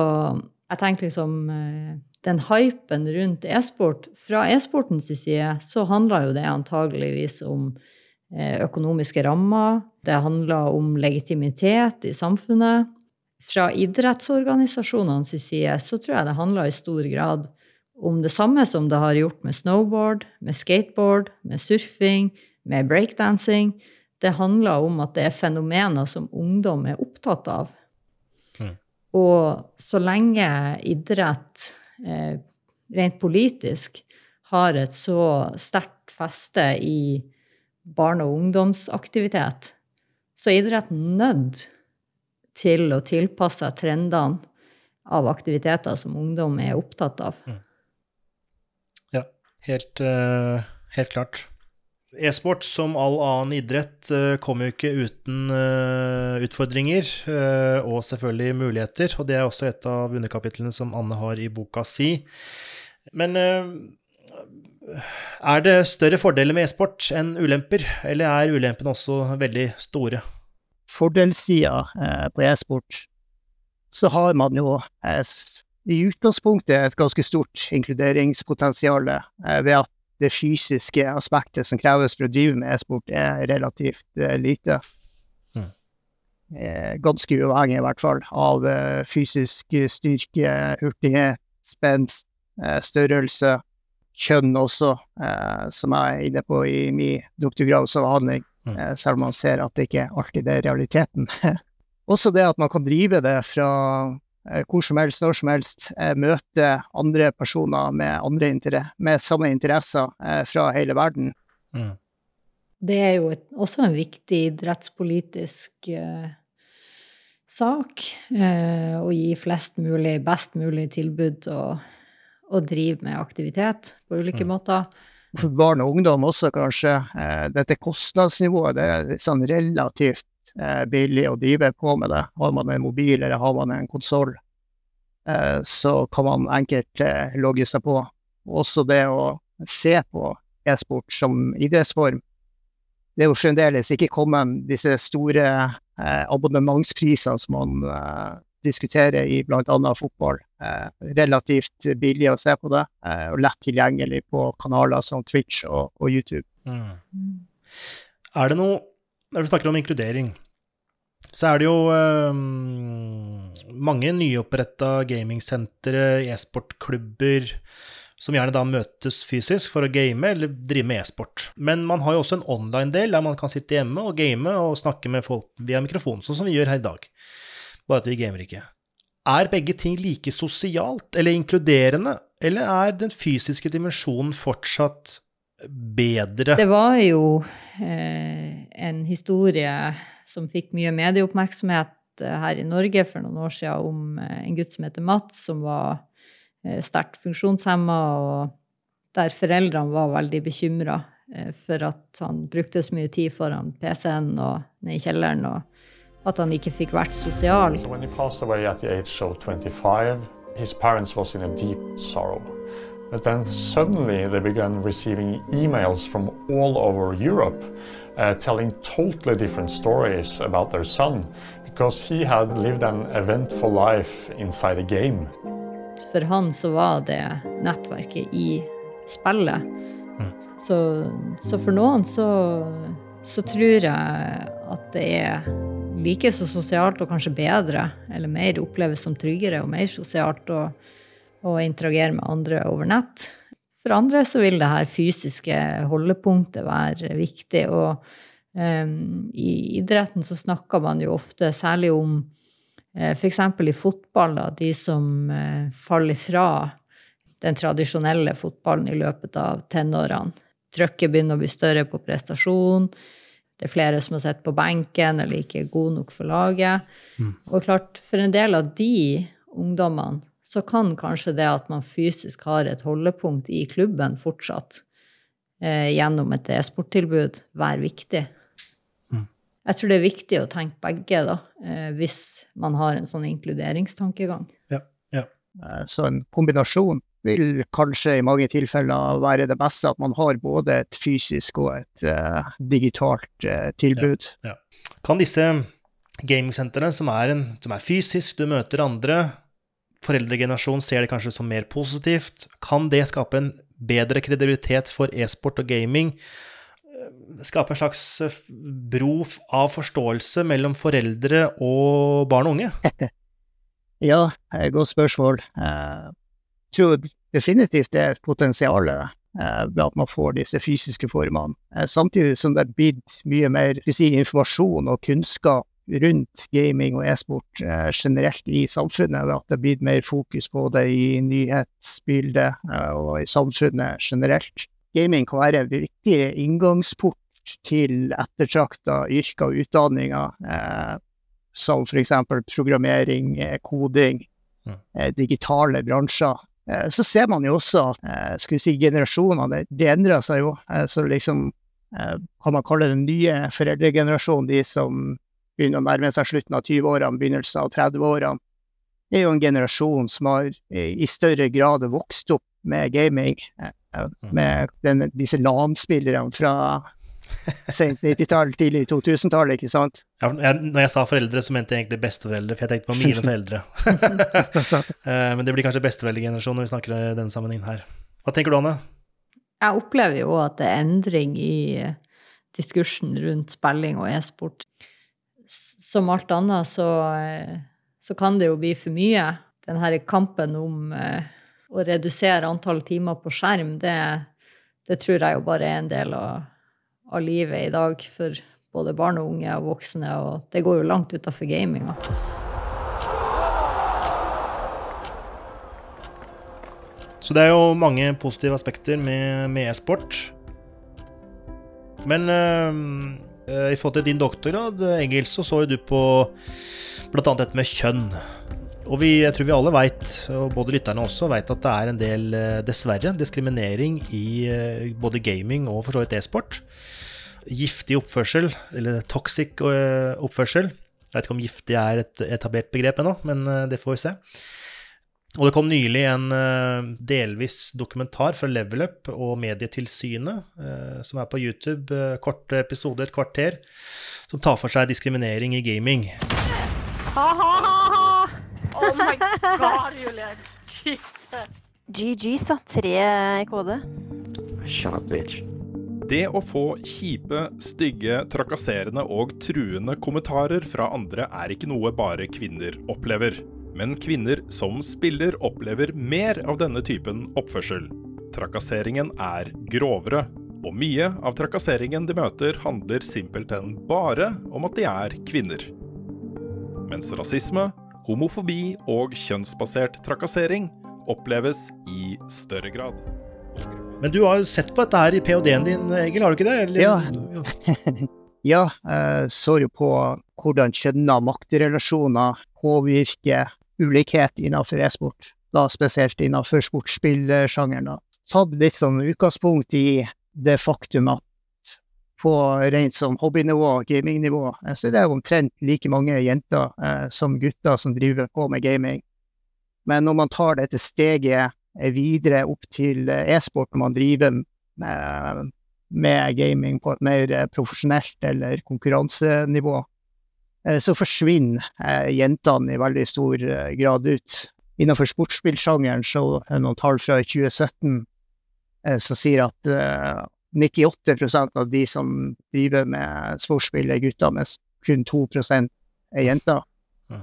jeg tenker liksom eh, den hypen rundt e-sport Fra e-sportens side så handler jo det antageligvis om eh, økonomiske rammer. Det handler om legitimitet i samfunnet. Fra idrettsorganisasjonenes side så tror jeg det handler i stor grad om det samme som det har gjort med snowboard, med skateboard, med surfing, med breakdancing. Det handler om at det er fenomener som ungdom er opptatt av. Og så lenge idrett eh, rent politisk har et så sterkt feste i barne- og ungdomsaktivitet, så er idretten nødt til å tilpasse trendene av aktiviteter som ungdom er opptatt av. Ja, helt, eh, helt klart. E-sport, som all annen idrett, eh, kommer jo ikke uten eh, utfordringer, og selvfølgelig muligheter, og det er også et av underkapitlene som Anne har i boka si. Men er det større fordeler med e-sport enn ulemper, eller er ulempene også veldig store? Fordelssida eh, på e-sport, så har man jo eh, i utgangspunktet et ganske stort inkluderingspotensial eh, ved at det fysiske aspektet som kreves for å drive med e-sport, er relativt lite. Mm. Ganske uavhengig, i hvert fall, av fysisk styrke, hurtighet, spenst, størrelse, kjønn også, som jeg er inne på i min doktorgradsavhandling, selv om man ser at det ikke alltid er realiteten. *laughs* også det at man kan drive det fra eh, hvor som helst, når som helst, eh, møte andre personer med, andre med samme interesser eh, fra hele verden. Mm. Det er jo et, også en viktig idrettspolitisk eh, sak eh, å gi flest mulig, best mulig tilbud og, og drive med aktivitet på ulike Mm. måter. For barn og ungdom også, kanskje. Eh, dette kostnadsnivået det er sånn relativt eh, billig å drive på med det. Har man en mobil eller har man en konsoll, eh, så kan man enkelt logge seg på. Også det å se på e-sport som idrettsform. Det er jo fremdeles ikke kommet disse store abonnementsprisene som man diskuterer i bl.a. fotball. Eh, relativt billig å se på det, eh, og lett tilgjengelig på kanaler som Twitch og, og YouTube. Mm. Er det noe Når vi snakker om inkludering, så er det jo eh, mange nyoppretta gamingsentre, e-sportklubber, som gjerne da møtes fysisk for å game eller drive med e-sport. Men man har jo også en online-del der man kan sitte hjemme og game og snakke med folk via mikrofon, sånn som vi gjør her i dag. Bare at vi gamer ikke. Er begge ting like sosialt eller inkluderende, eller er den fysiske dimensjonen fortsatt bedre? Det var jo eh, en historie som fikk mye medieoppmerksomhet eh, her i Norge for noen år siden om eh, en gutt som heter Mats, som var eh, sterkt funksjonshemma, og der foreldrene var veldig bekymra for at han brukte så mye tid foran PC-en og ned i kjelleren, og at han ikke fikk vært sosial. So when he passed away at the age of 25, his parents was in a deep sorrow. But then suddenly they began receiving emails from all over Europe uh, telling totally different stories about their son because he had lived an eventful life inside a game. For han så var det nettverket i spillet. Så, så for noen så, så tror jeg at det er like så sosialt og kanskje bedre, eller mer oppleves som tryggere og mer sosialt å, å interagere med andre over nett. For andre så vil det her fysiske holdepunktet være viktig. Og um, i idretten så snakker man jo ofte særlig om uh, f.eks. i fotball, da, de som uh, faller fra den tradisjonelle fotballen i løpet av tenårene. Trøkket begynner å bli større på prestasjon. Det er flere som har sett på benken eller ikke er gode nok for laget. Mm. Og klart, for en del av de ungdommene så kan kanskje det at man fysisk har et holdepunkt i klubben fortsatt, eh, gjennom et e-sporttilbud, være viktig. Mm. Jeg tror det er viktig å tenke begge, da, eh, hvis man har en sånn inkluderingstankegang. Ja, ja. Eh, Så en kombinasjon vil kanskje i mange tilfeller være det beste, at man har både et fysisk og et uh, digitalt uh, tilbud. Ja. Kan disse gamingsentrene, som, som er fysisk, du møter andre, foreldregenerasjon ser det kanskje som mer positivt, kan det skape en bedre kredibilitet for e-sport og gaming? Eh, Skape en slags bro av forståelse mellom foreldre og barn og unge? *laughs* Ja, godt spørsmål. Jeg tror definitivt det er et potensial eh, ved at man får disse fysiske formene. Eh, Samtidig som det er blitt mye mer si, informasjon og kunnskap rundt gaming og e-sport eh, generelt i samfunnet, ved at det blitt mer fokus på det i nyhetsbildet eh, og i samfunnet generelt. Gaming kan være en viktig inngangsport til ettertrakta yrker og utdanninger, eh, som eksempel programmering, koding, digitale bransjer. Eh, Så ser man jo også, eh, skal vi si, generasjonene, det, endrer seg jo. Eh, Så liksom kan man kalle den nye foreldregenerasjonen, de som begynner å nærme seg slutten av 20-årene, begynnelsen av 30-årene, er jo en generasjon som har i større grad vokst opp med gaming, eh, med den, disse LAN-spillerne fra sent 90-tall, tidlig 2000-tall, ikke sant? Ja, når jeg sa foreldre, så mente jeg egentlig besteforeldre, for jeg tenkte på mine foreldre. *laughs* Eh, Men det blir kanskje besteforeldregenerasjonen når vi snakker i denne sammenhengen her. Hva tenker du, Anne? Jeg opplever jo at det er endring i eh, diskursen rundt spilling og e-sport. Som alt annet så, eh, så kan det jo bli for mye. Den her kampen om å redusere antall timer på skjerm, det, det tror jeg jo bare er en del av, av livet i dag for både barn og unge og voksne, og det går jo langt utafor gaminga. Så det er jo mange positive aspekter med, e-sport. Men øh, i forhold til din doktorgrad, Engels, så så jo du på bl.a. dette med kjønn. Og vi, jeg tror vi alle veit, og både lytterne også, veit at det er en del, dessverre, diskriminering i både gaming og for så vidt e-sport. Giftig oppførsel, eller toxic oppførsel. Jeg vet ikke om giftig er et etablert begrep ennå, men det får vi se. Og det kom nylig en delvis dokumentar fra Level Up og Medietilsynet, som er på YouTube, korte episoder, et kvarter, som tar for seg diskriminering i gaming. Ha, ha, ha, ha! Oh my god, Julian. Jesus. GG da. Tre i kode. Shut up, bitch. Det å få kjipe, stygge, trakasserende og truende kommentarer fra andre er ikke noe bare kvinner opplever. Men kvinner som spiller opplever mer av denne typen oppførsel. Trakasseringen er grovere, og mye av trakasseringen de møter handler simpelthen bare om at de er kvinner. Mens rasisme, homofobi og kjønnsbasert trakassering oppleves i større grad. Men du har jo sett på dette her i ph.d.-en din, Egil, har du ikke det? Eller? Ja. ja, *laughs* jeg så jo på hvordan kjønn og maktrelasjoner påvirker ulikhet innenfor e-sport, da spesielt innenfor sportsspillsjangeren. Tatt litt sånn utgangspunkt i det faktum at på rent sånn hobbynivå, gamingnivå, så det er omtrent like mange jenter eh, som gutter som driver på med gaming. Men når man tar dette steget videre opp til e-sport, når man driver med, med gaming på et mer profesjonelt eller konkurransenivå, eh, så forsvinner eh, jentene i veldig stor grad ut. Innenfor sportsspillsjangeren så er det noen tall fra 2017 som sier at 98% av de som driver med sportsspill, er gutter, mens kun 2 er jenter. Ja.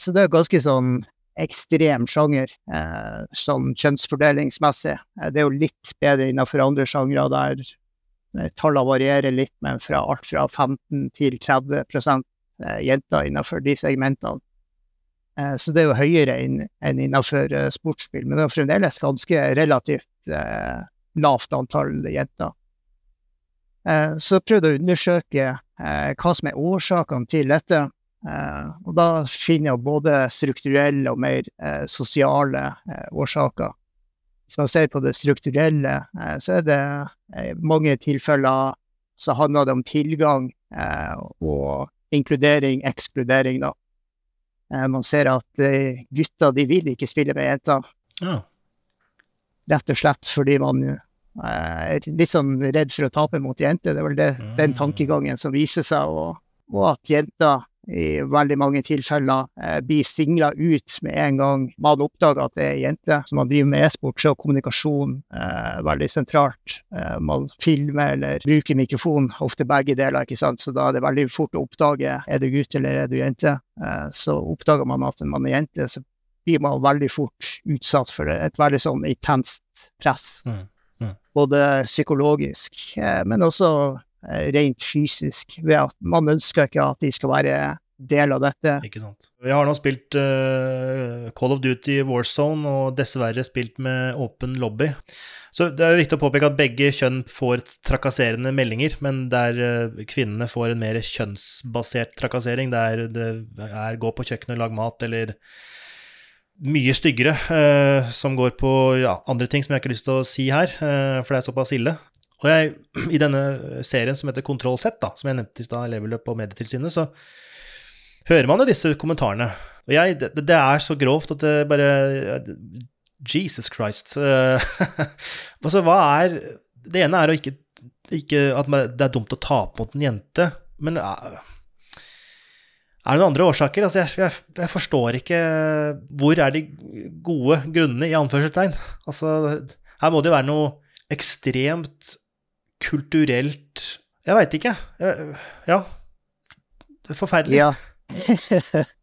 Så det er ganske sånn ekstrem sjanger, eh, sånn kjønnsfordelingsmessig. Det er jo litt bedre innenfor andre sjangre der tallene varierer litt, men fra alt fra 15 til 30% jenter innenfor de segmentene. Så det er jo høyere enn innenfor sportsspill, men det er fremdeles ganske relativt lavt antall jenter. Så prøvde jeg å undersøke hva som er årsakene til dette. Og da finner jeg både strukturelle og mer sosiale årsaker. Hvis man ser på det strukturelle, så er det mange tilfeller så handler det om tilgang og inkludering, ekskludering, da. Man ser at gutter, de vil ikke spille med jenter. Ja. Rett og slett fordi man er litt sånn redd for å tape mot jenter. Det er vel det, den tankegangen som viser seg, og, og at jenter i veldig mange tilfeller eh, blir singla ut med en gang man oppdager at det er jenter. Så man driver med e-sport, så er kommunikasjon eh, veldig sentralt. Eh, man filmer eller bruker mikrofon, ofte begge deler, ikke sant. Så da er det veldig fort å oppdage er du gutt eller er du jente. Eh, så oppdager man at man er jente, så blir man veldig fort utsatt for et veldig sånn intenst press. Mm. Mm. Både psykologisk, eh, men også rent fysisk, ved at man ønsker ikke at de skal være del av dette. Ikke sant. Jeg har nå spilt uh, Call of Duty Warzone, og dessverre spilt med åpen lobby. Så det er viktig å påpeke at begge kjønn får trakasserende meldinger, men der uh, kvinnene får en mer kjønnsbasert trakassering, der det er gå på kjøkkenet lag mat, eller mye styggere, eh, som går på ja, andre ting som jeg ikke har lyst til å si her, for det er såpass ille. Og jeg, *clears throat* i denne serien som heter Kontroll Z, da, som jeg nevnte i stad, Level Up og Medietilsynet, så hører man jo disse kommentarene. Og jeg, det, det er så grovt at det bare Jesus Christ. *laughs* altså, hva er Det ene er å ikke, ikke At det er dumt å tape mot en jente, men er det noen andre årsaker? Altså, jeg, jeg, jeg, forstår ikke Hvor er de gode grunnene, i anførselstegn? Altså, her må det jo være noe ekstremt kulturelt Jeg veit ikke. Ja. Det er forferdelig. Ja. *laughs*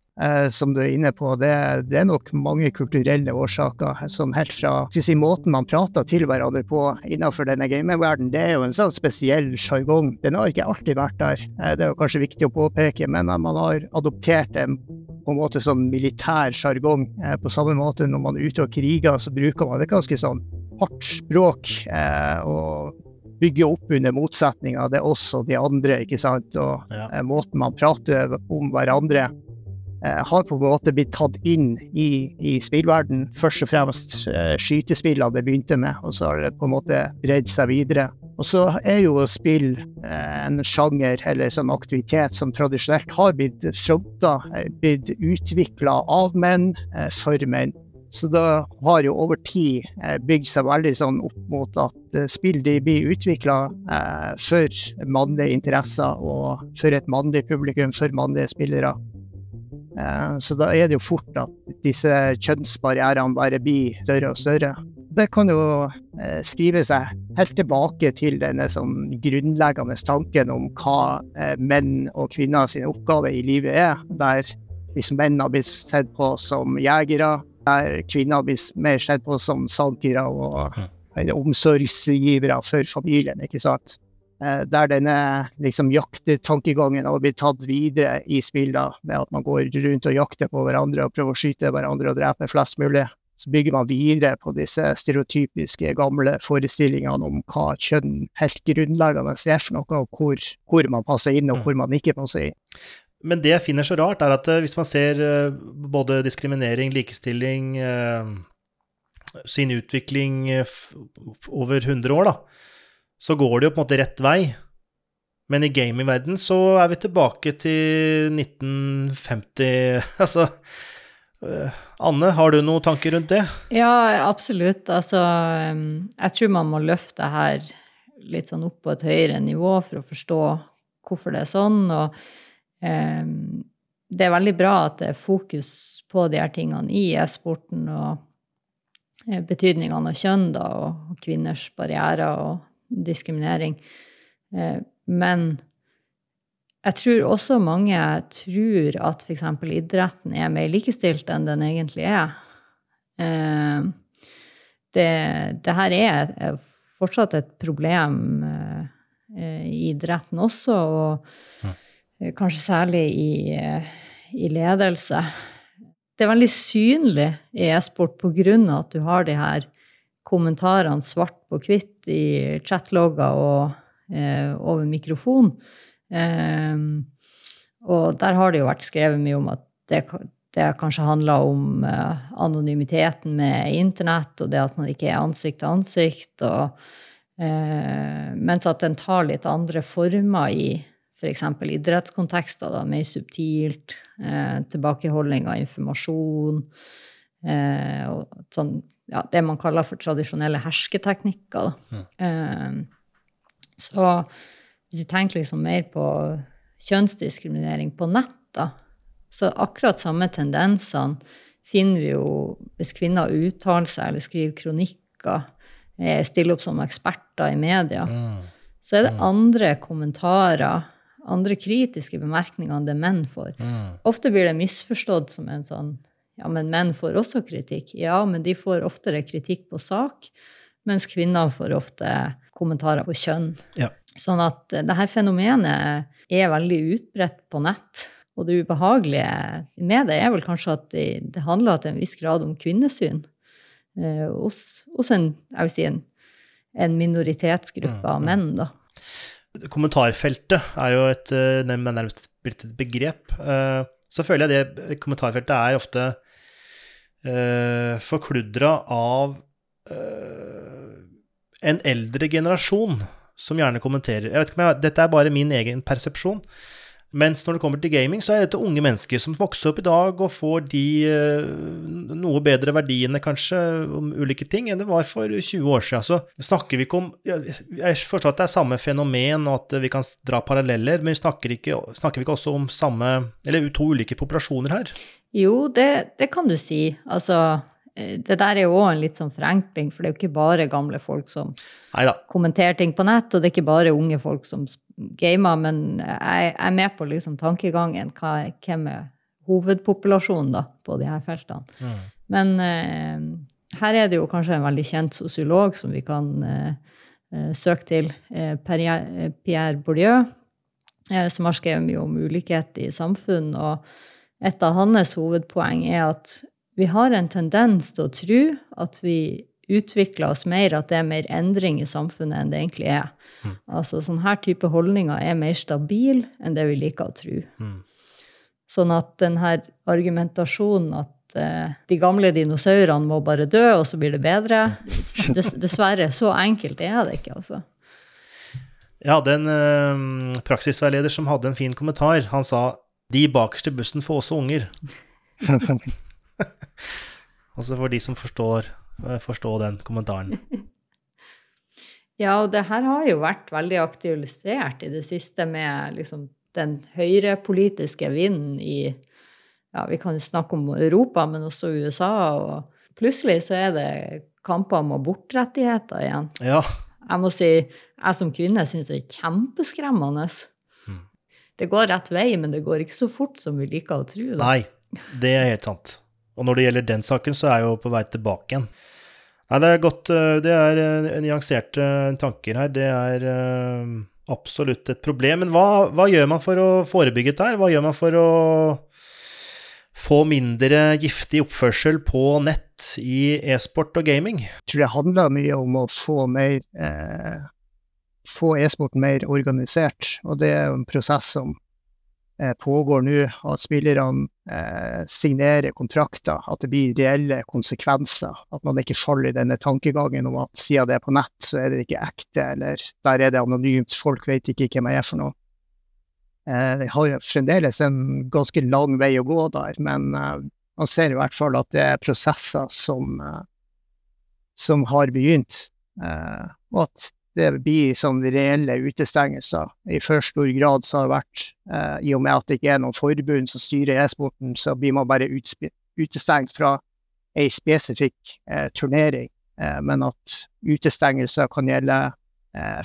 Som du er inne på, det, det, er nok mange kulturelle årsaker som helt fra si, måten man prater til hverandre på innenfor denne gamingverdenen, det er jo en sånn spesiell sjargong. Den har ikke alltid vært der, det er jo kanskje viktig å påpeke, men man har adoptert en på en måte sånn militær sjargong. Eh, på samme måte når man er ute og kriger, så bruker man et ganske sånn hardt språk. Eh, og bygge opp under motsetninger. Det er oss og de andre, ikke sant. Og Ja. eh, måten man prater om hverandre eh, har på en måte blitt tatt inn i, i spillverden. Først og fremst eh, skytespillene det begynte med, og så har det på en måte bredd seg videre. Og så er jo spill eh, en sjanger eller sånn aktivitet som tradisjonelt har blitt fronta, eh, blitt utvikla av menn eh, for menn. Så det har jo over tid eh, bygd seg veldig sånn opp mot at eh, spill blir utvikla eh, for mannlige interesser og for et mannlig publikum, for mannlige spillere. Eh, så da er det jo fort at disse kjønnsbarrierene bare blir større og større. Det kan jo eh, skrive seg helt tilbake til denne sånn grunnleggende tanken om hva eh, menn og kvinner sin oppgave i livet er, der liksom menn har blitt sett på som jegere, der kvinner har blitt mer sett på som sankere og omsorgsgivere for familien, ikke sant. Eh, Der denne liksom jaktetankegangen har blitt tatt videre i spill, da, med at man går rundt og jakter på hverandre og prøver å skyte hverandre og drepe flest mulig. Så bygger man videre på disse stereotypiske gamle forestillingene om hva kjønn helt grunnleggende er for noe, og hvor, hvor man passer inn og hvor man ikke passer inn. Men det jeg finner så rart, er at eh, hvis man ser eh, både diskriminering, likestilling, sin utvikling over 100 år, da, så går det jo på en måte rett vei. Men i gamingverden så er vi tilbake til 1950 *laughs* Altså eh, Anne, har du noen tanker rundt det? Ja, absolutt. Altså, jeg tror man må løfte her litt sånn opp på et høyere nivå for å forstå hvorfor det er sånn. Og eh, det er veldig bra at det er fokus på de her tingene i e-sporten og eh, betydningene av kjønn da, og kvinners barrierer og diskriminering. Eh, men jeg tror også mange tror at f.eks. idretten er mer likestilt enn den egentlig er. Eh, det, det her er er fortsatt et problem eh, i idretten også, og eh, kanskje særlig i, eh, i ledelse. Det er veldig synlig i e-sport av at du har de her kommentarene svart på hvitt i chatlogger og eh, over mikrofon. Eh, og der har det jo vært skrevet mye om at det, det kanskje handler om eh, anonymiteten med internett, og det at man ikke er ansikt til ansikt, og, eh, mens at den tar litt andre former i f.eks. idrettskontekster, da, mer subtilt, eh, tilbakeholding av informasjon, sånn, ja, det man kaller for tradisjonelle hersketeknikker. Da. Eh, så hvis vi tenker liksom mer på kjønnsdiskriminering på nett, da, så akkurat samme tendensene finner vi jo hvis kvinner uttaler seg eller skriver kronikker, eh, stiller opp som eksperter i media. Så er det andre kommentarer, andre kritiske bemerkninger enn det menn får. Ofte blir det misforstått som en sånn ja, men menn får også kritikk. Ja, men de får oftere kritikk på sak, mens kvinner får ofte kommentarer på kjønn. Ja. Sånn at det dette fenomenet er veldig utbredt på nett. Og det ubehagelige med det er vel kanskje at det, handler til en viss grad om kvinnesyn eh, hos, hos en, jeg vil si en, en minoritetsgruppe av menn, da. Kommentarfeltet er jo et, eh, nærmest et begrep. Eh, Så føler jeg det kommentarfeltet er ofte uh, forkludra av eh, en eldre generasjon som gjerne kommenterer. Jeg vet ikke om jeg, Dette er bare min egen persepsjon. Mens når det kommer til gaming, så er dette unge mennesker som vokser opp i dag og får de eh, noe bedre verdiene, kanskje, om ulike ting enn det var for 20 år siden. Så snakker vi ikke om Jeg forstår at det er samme fenomen, og at vi kan dra paralleller, men snakker, ikke, snakker vi ikke også om samme Eller to ulike populasjoner her? Jo, det, det kan du si. Altså, det der er jo òg en litt sånn forenkling, for det er jo ikke bare gamle folk som Neida. kommenterer ting på nett, og det er ikke bare unge folk som gamer, men jeg, er med på liksom tankegangen. Hva, hvem er hovedpopulasjonen da, på de her feltene? Mm. Men eh, her er det jo kanskje en veldig kjent sosiolog som vi kan eh, eh, søke til, eh, Pierre, Pierre Bourdieu, eh, som har skrevet mye om ulikhet i samfunn. og et av hans hovedpoeng er at vi har en tendens til å tro at vi utvikler oss mer, at det er mer endring i samfunnet enn det egentlig er. Mm. Altså sånn her type holdninger er mer stabil enn det vi liker å tro. Mm. Sånn at denne argumentasjonen at eh, de gamle dinosaurene må bare dø, og så blir det bedre *laughs* Dessverre, så enkelt er det ikke, altså. Jeg hadde en eh, praksisveileder som hadde en fin kommentar. Han sa 'de bakerste bussen får også unger'. *laughs* *laughs* altså for de som forstår, eh, forstår den kommentaren. *laughs* Ja, og det her har jo vært veldig aktualisert i det siste med liksom den høyrepolitiske vinden i Ja, vi kan snakke om Europa, men også USA. Og plutselig så er det kamper om abortrettigheter igjen. Ja. Jeg må si, jeg som kvinne syns det er kjempeskremmende. Det går rett vei, men det går ikke så fort som vi liker å tro. Da. Nei, det er helt sant. Og når det gjelder den saken, så er jeg jo på vei tilbake igjen. Nei, det er godt eh, Det er eh, nyanserte tanker her. Det er eh, absolutt et problem. Men hva, hva gjør man for å forebygge dette her? Hva gjør man for å få mindre giftig oppførsel på nett i e-sport og gaming? Jeg tror det handler mye om å få mer eh, få e-sporten mer organisert, og det er jo en prosess som eh, pågår nå. At spillerne eh, signerer kontrakter, at det blir reelle konsekvenser. At man ikke faller i denne tankegangen om at siden det er på nett, så er det ikke ekte, eller der er det anonymt, folk vet ikke hvem jeg er for noe. Eh, jeg har jo fremdeles en ganske lang vei å gå der, men eh, man ser i hvert fall at det er prosesser som, eh, som har begynt, og at det blir sånn reelle utestengelser. I for stor grad så har det vært, i og med at det ikke er noen forbund som styrer e-sporten, så blir man bare utestengt fra ei spesifikk turnering, men at utestengelser kan gjelde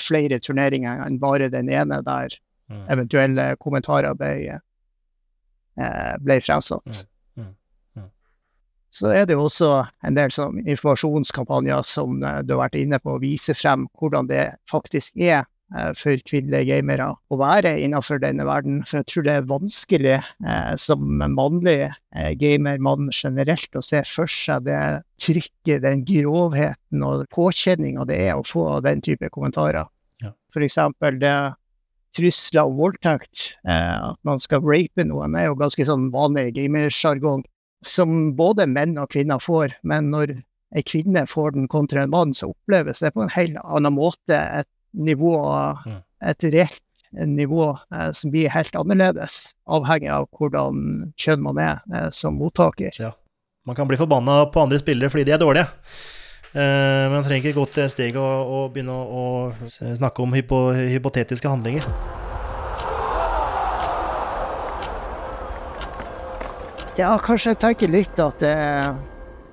flere turneringer enn bare den ene der eventuelle kommentarer ble, eh, ble fremsatt. Så er det jo også en del sånn informasjonskampanjer som eh, du har vært inne på, å vise frem hvordan det faktisk er eh, for kvinnelige gamere å være innenfor denne verden. For jeg tror det er vanskelig eh, som mannlig eh, gamermann generelt å se for seg det trykket, den grovheten og påkjenninga det er å få den type kommentarer. Ja. For eksempel det trusler om voldtekt, eh, at man skal rape noen, er jo ganske sånn vanlig gamersjargong som både menn og kvinner får. Men når ei kvinne får den kontra en mann, så oppleves det på en helt annen måte et nivå, et reelt nivå eh, som blir helt annerledes, avhengig av hvordan kjønn man er eh, som mottaker. Ja. Man kan bli forbanna på andre spillere fordi de er dårlige. Eh, men man trenger ikke gå til steget og, og begynne å, å snakke om hypo, hypotetiske handlinger. Ja, kanskje jeg tenker litt at er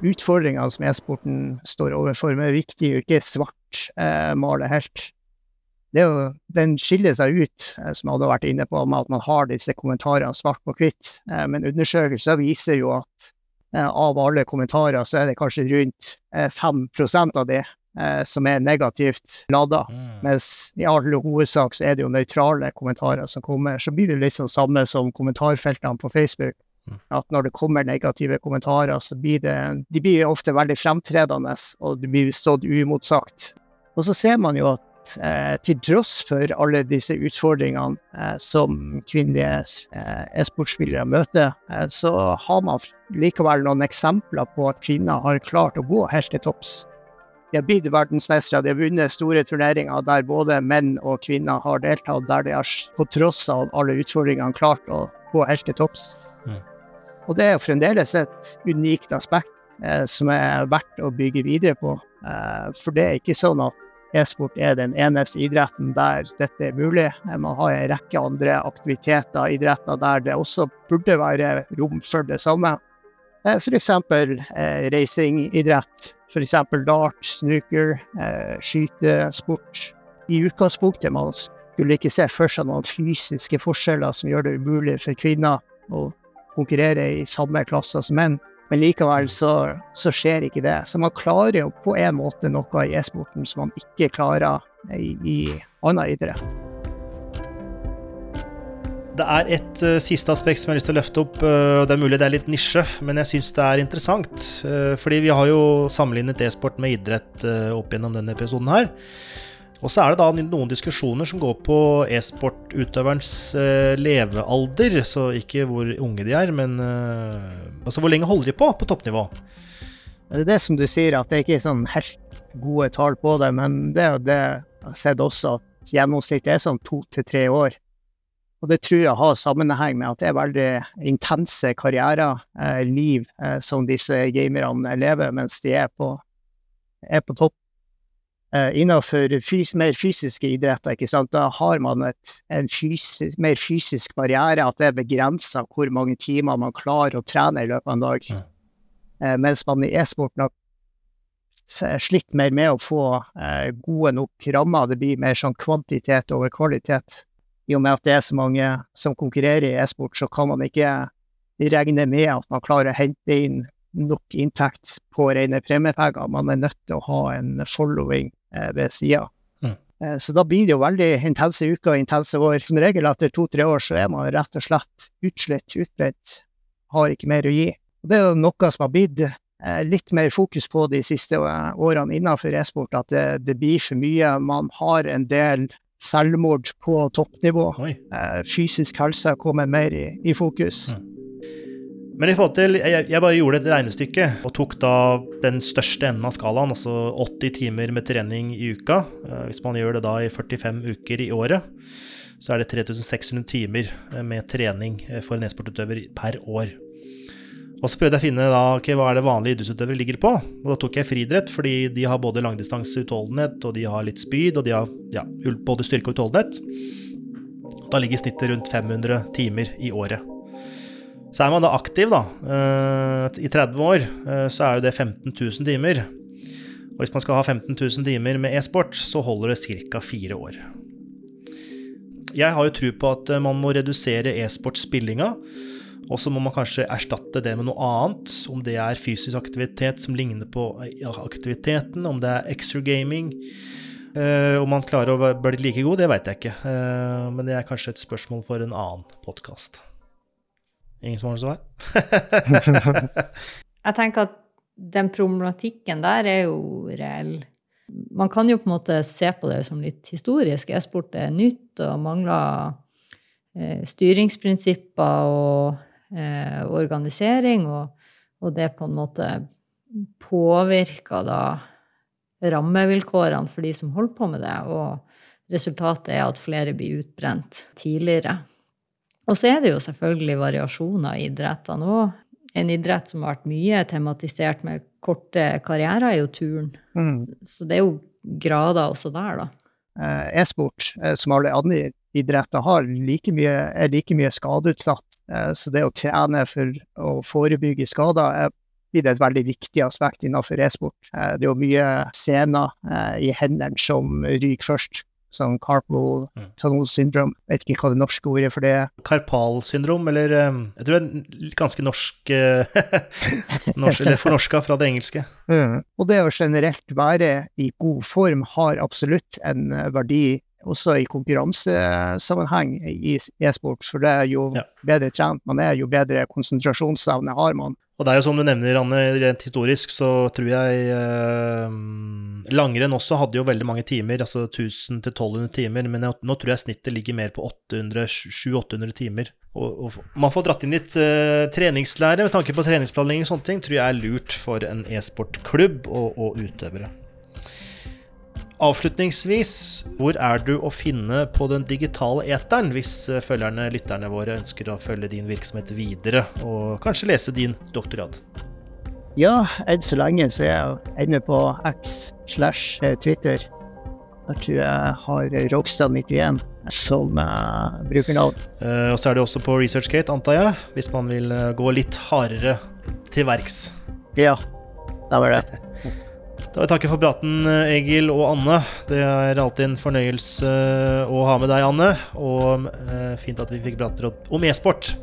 utfordringene som e-sporten står overfor, men det er viktig å ikke svartmale eh, helt. Det jo, den skiller seg ut, eh, som jeg hadde vært inne på, med at man har disse kommentarene svart på hvitt. Eh, men undersøkelser viser jo at eh, av alle kommentarer så er det kanskje rundt eh, 5 av de eh, som er negativt lada. Mens i all hovedsak så er det jo nøytrale kommentarer som kommer. Så blir det sånn samme som kommentarfeltene på Facebook. At når det kommer negative kommentarer, så blir det De blir ofte veldig fremtredende, og det blir stått uimotsagt. Og så ser man jo at eh, til tross for alle disse utfordringene eh, som kvinnelige eh, e-sportsspillere møter, eh, så har man likevel noen eksempler på at kvinner har klart å gå helt til topps. De har blitt verdensmestere, de har vunnet store turneringer der både menn og kvinner har deltatt, der de har på tross av alle utfordringene klart å gå helt til topps. Og det er jo fremdeles et unikt aspekt eh, som er verdt å bygge videre på. Eh, for det er ikke sånn at e-sport er den eneste idretten der dette er mulig. Eh, man har en rekke andre aktiviteter, idretter, der det også burde være rom for det samme. Eh, F.eks. Eh, racingidrett, f.eks. dart, snooker, eh, skytesport. I utgangspunktet man skulle ikke se for seg noen fysiske forskjeller som gjør det umulig for kvinner å konkurrere i samme klasse som menn. Men likevel så, så skjer ikke det. Så man klarer jo på en måte noe i e-sporten som man ikke klarer i, i annen idrett. Det er et uh, siste aspekt som jeg har lyst til å løfte opp. Uh, det er mulig det er litt nisje, men jeg syns det er interessant. Uh, fordi vi har jo sammenlignet e-sport med idrett opp gjennom denne episoden her. Og så er det da noen diskusjoner som går på e-sportutøverens levealder. Så ikke hvor unge de er, men altså hvor lenge holder de på på toppnivå? Det er det som du sier, at det ikke er sånn helt gode tall på det, men det er jo det jeg har sett også, at gjennomsnittet er sånn to til tre år. Og det tror jeg har sammenheng med at det er veldig intense karrierer, eh, liv, eh, som disse gamerne lever mens de er på, er på topp. Eh, innenfor fys mer fysiske idretter, ikke sant? da har man et, en fys mer fysisk barriere, at det er begrensa hvor mange timer man klarer å trene i løpet av en dag. Mm. Eh, mens man i e-sporten har slitt mer med å få eh, gode nok rammer. Det blir mer sånn kvantitet over kvalitet i og med at det er så mange som konkurrerer i e-sport, så kan man ikke regne med at man klarer å hente inn nok inntekt på rene premiepenger. Man er nødt til å ha en following ved sida. Mm. Eh, så da blir det jo veldig intense uker og intense år. Som regel etter to-tre år så er man rett og slett utslitt, utbrent, har ikke mer å gi. Og det er jo noe som har blitt eh, litt mer fokus på de siste årene innenfor e-sport, at det, det, blir for mye. Man har en del selvmord på toppnivå. Oi. fysisk helse kommer mer i, i fokus. Mm. Men i forhold til, jeg, jeg, bare gjorde et regnestykke og tok da den største enden av skalaen, altså 80 timer med trening i uka. Eh, hvis man gjør det da i 45 uker i året, så er det 3600 timer eh, med trening for en e-sportutøver per år. Og så prøvde jeg å finne da, okay, hva er det vanlige idrettsutøvere ligger på. Og da tok jeg friidrett, fordi de har både langdistanseutholdenhet, og de har litt spyd, og de har ja, både styrke og utholdenhet. Da ligger snittet rundt 500 timer i året. Så er man da aktiv, da, uh, i 30 år, uh, så er jo det 15 000 timer. Og hvis man skal ha 15 000 timer med e-sport, så holder det ca. fire år. Jeg har jo tro på at man må redusere e-sportspillinga. Og så må man kanskje erstatte det med noe annet, om det er fysisk aktivitet som ligner på aktiviteten, om det er extra gaming. Om man klarer å bli like god, det veit jeg ikke. Men det er kanskje et spørsmål for en annen podkast. Ingen som har noe svar? *laughs* jeg tenker at den problematikken der er jo reell. Man kan jo på en måte se på det som litt historisk. E-sport er nytt og mangler eh, styringsprinsipper og eh, organisering, og, og, det på en måte påvirker da rammevilkårene for de som holder på med det, og resultatet er at flere blir utbrent tidligere. Og så er det jo selvfølgelig variasjoner i idrettene òg. En idrett som har vært mye tematisert med korte karrierer, er jo turn. Mm. Så det er jo grader også der, da. Eh, e-sport, eh, som alle andre idretter, har like mye, er like mye skadeutsatt Eh, så det å trene for å forebygge skader er det et veldig viktig aspekt innenfor e-sport. Det er jo mye scener i hendene som ryker først. Sånn carpal mm. tunnel syndrome. Vet ikke hva det norske ordet for det er. Karpalsyndrom, eller Jeg tror det er ganske norsk, *laughs* norsk Eller fornorska fra det engelske. Mm. Og det å generelt være i god form har absolutt en verdi også i konkurransesammenheng i e-sport, for det er jo ja. bedre trent man er, jo bedre konsentrasjonsevne har man. Og det er jo som du nevner, Anne, rent historisk så tror jeg eh, Langrenn også hadde jo veldig mange timer, altså 1000-1200 timer, men jeg, nå tror jeg snittet ligger mer på 700-800 timer. Og, og, man får dratt inn litt eh, treningslære med tanke på treningsplanlegging og sånne ting, tror jeg er lurt for en e-sportklubb og, og utøvere. Avslutningsvis, hvor er du å finne på den digitale eteren hvis eh, følgerne, lytterne våre ønsker å følge din virksomhet videre, og kanskje lese din doktorgrad? Ja, enn så lenge så er jeg inne på X slash eh, Twitter. Der tror jeg har Rogstad91 som uh, brukernavn. Uh, og så er det også på ResearchGate, antar jeg, hvis man vil gå litt hardere til verks. Ja, det var det. Da vil jeg takke for praten, Egil og Anne. Det er alltid en fornøyelse å ha med deg, Anne. Og eh, fint at vi fikk prate om e-sport.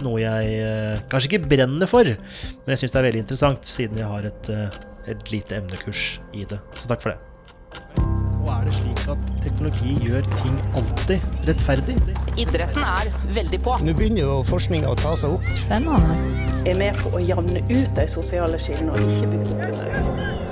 Noe jeg eh, kanskje ikke brenner for, men jeg syns det er veldig interessant, siden jeg har et, eh, et lite emnekurs i det. Så takk for det. Og er det slik at teknologi gjør ting alltid rettferdig. Idretten er veldig på. Nå begynner jo forskninga å ta seg opp. Spennende. Er med på å jevne ut de sosiale skillene og ikke bygge opp under.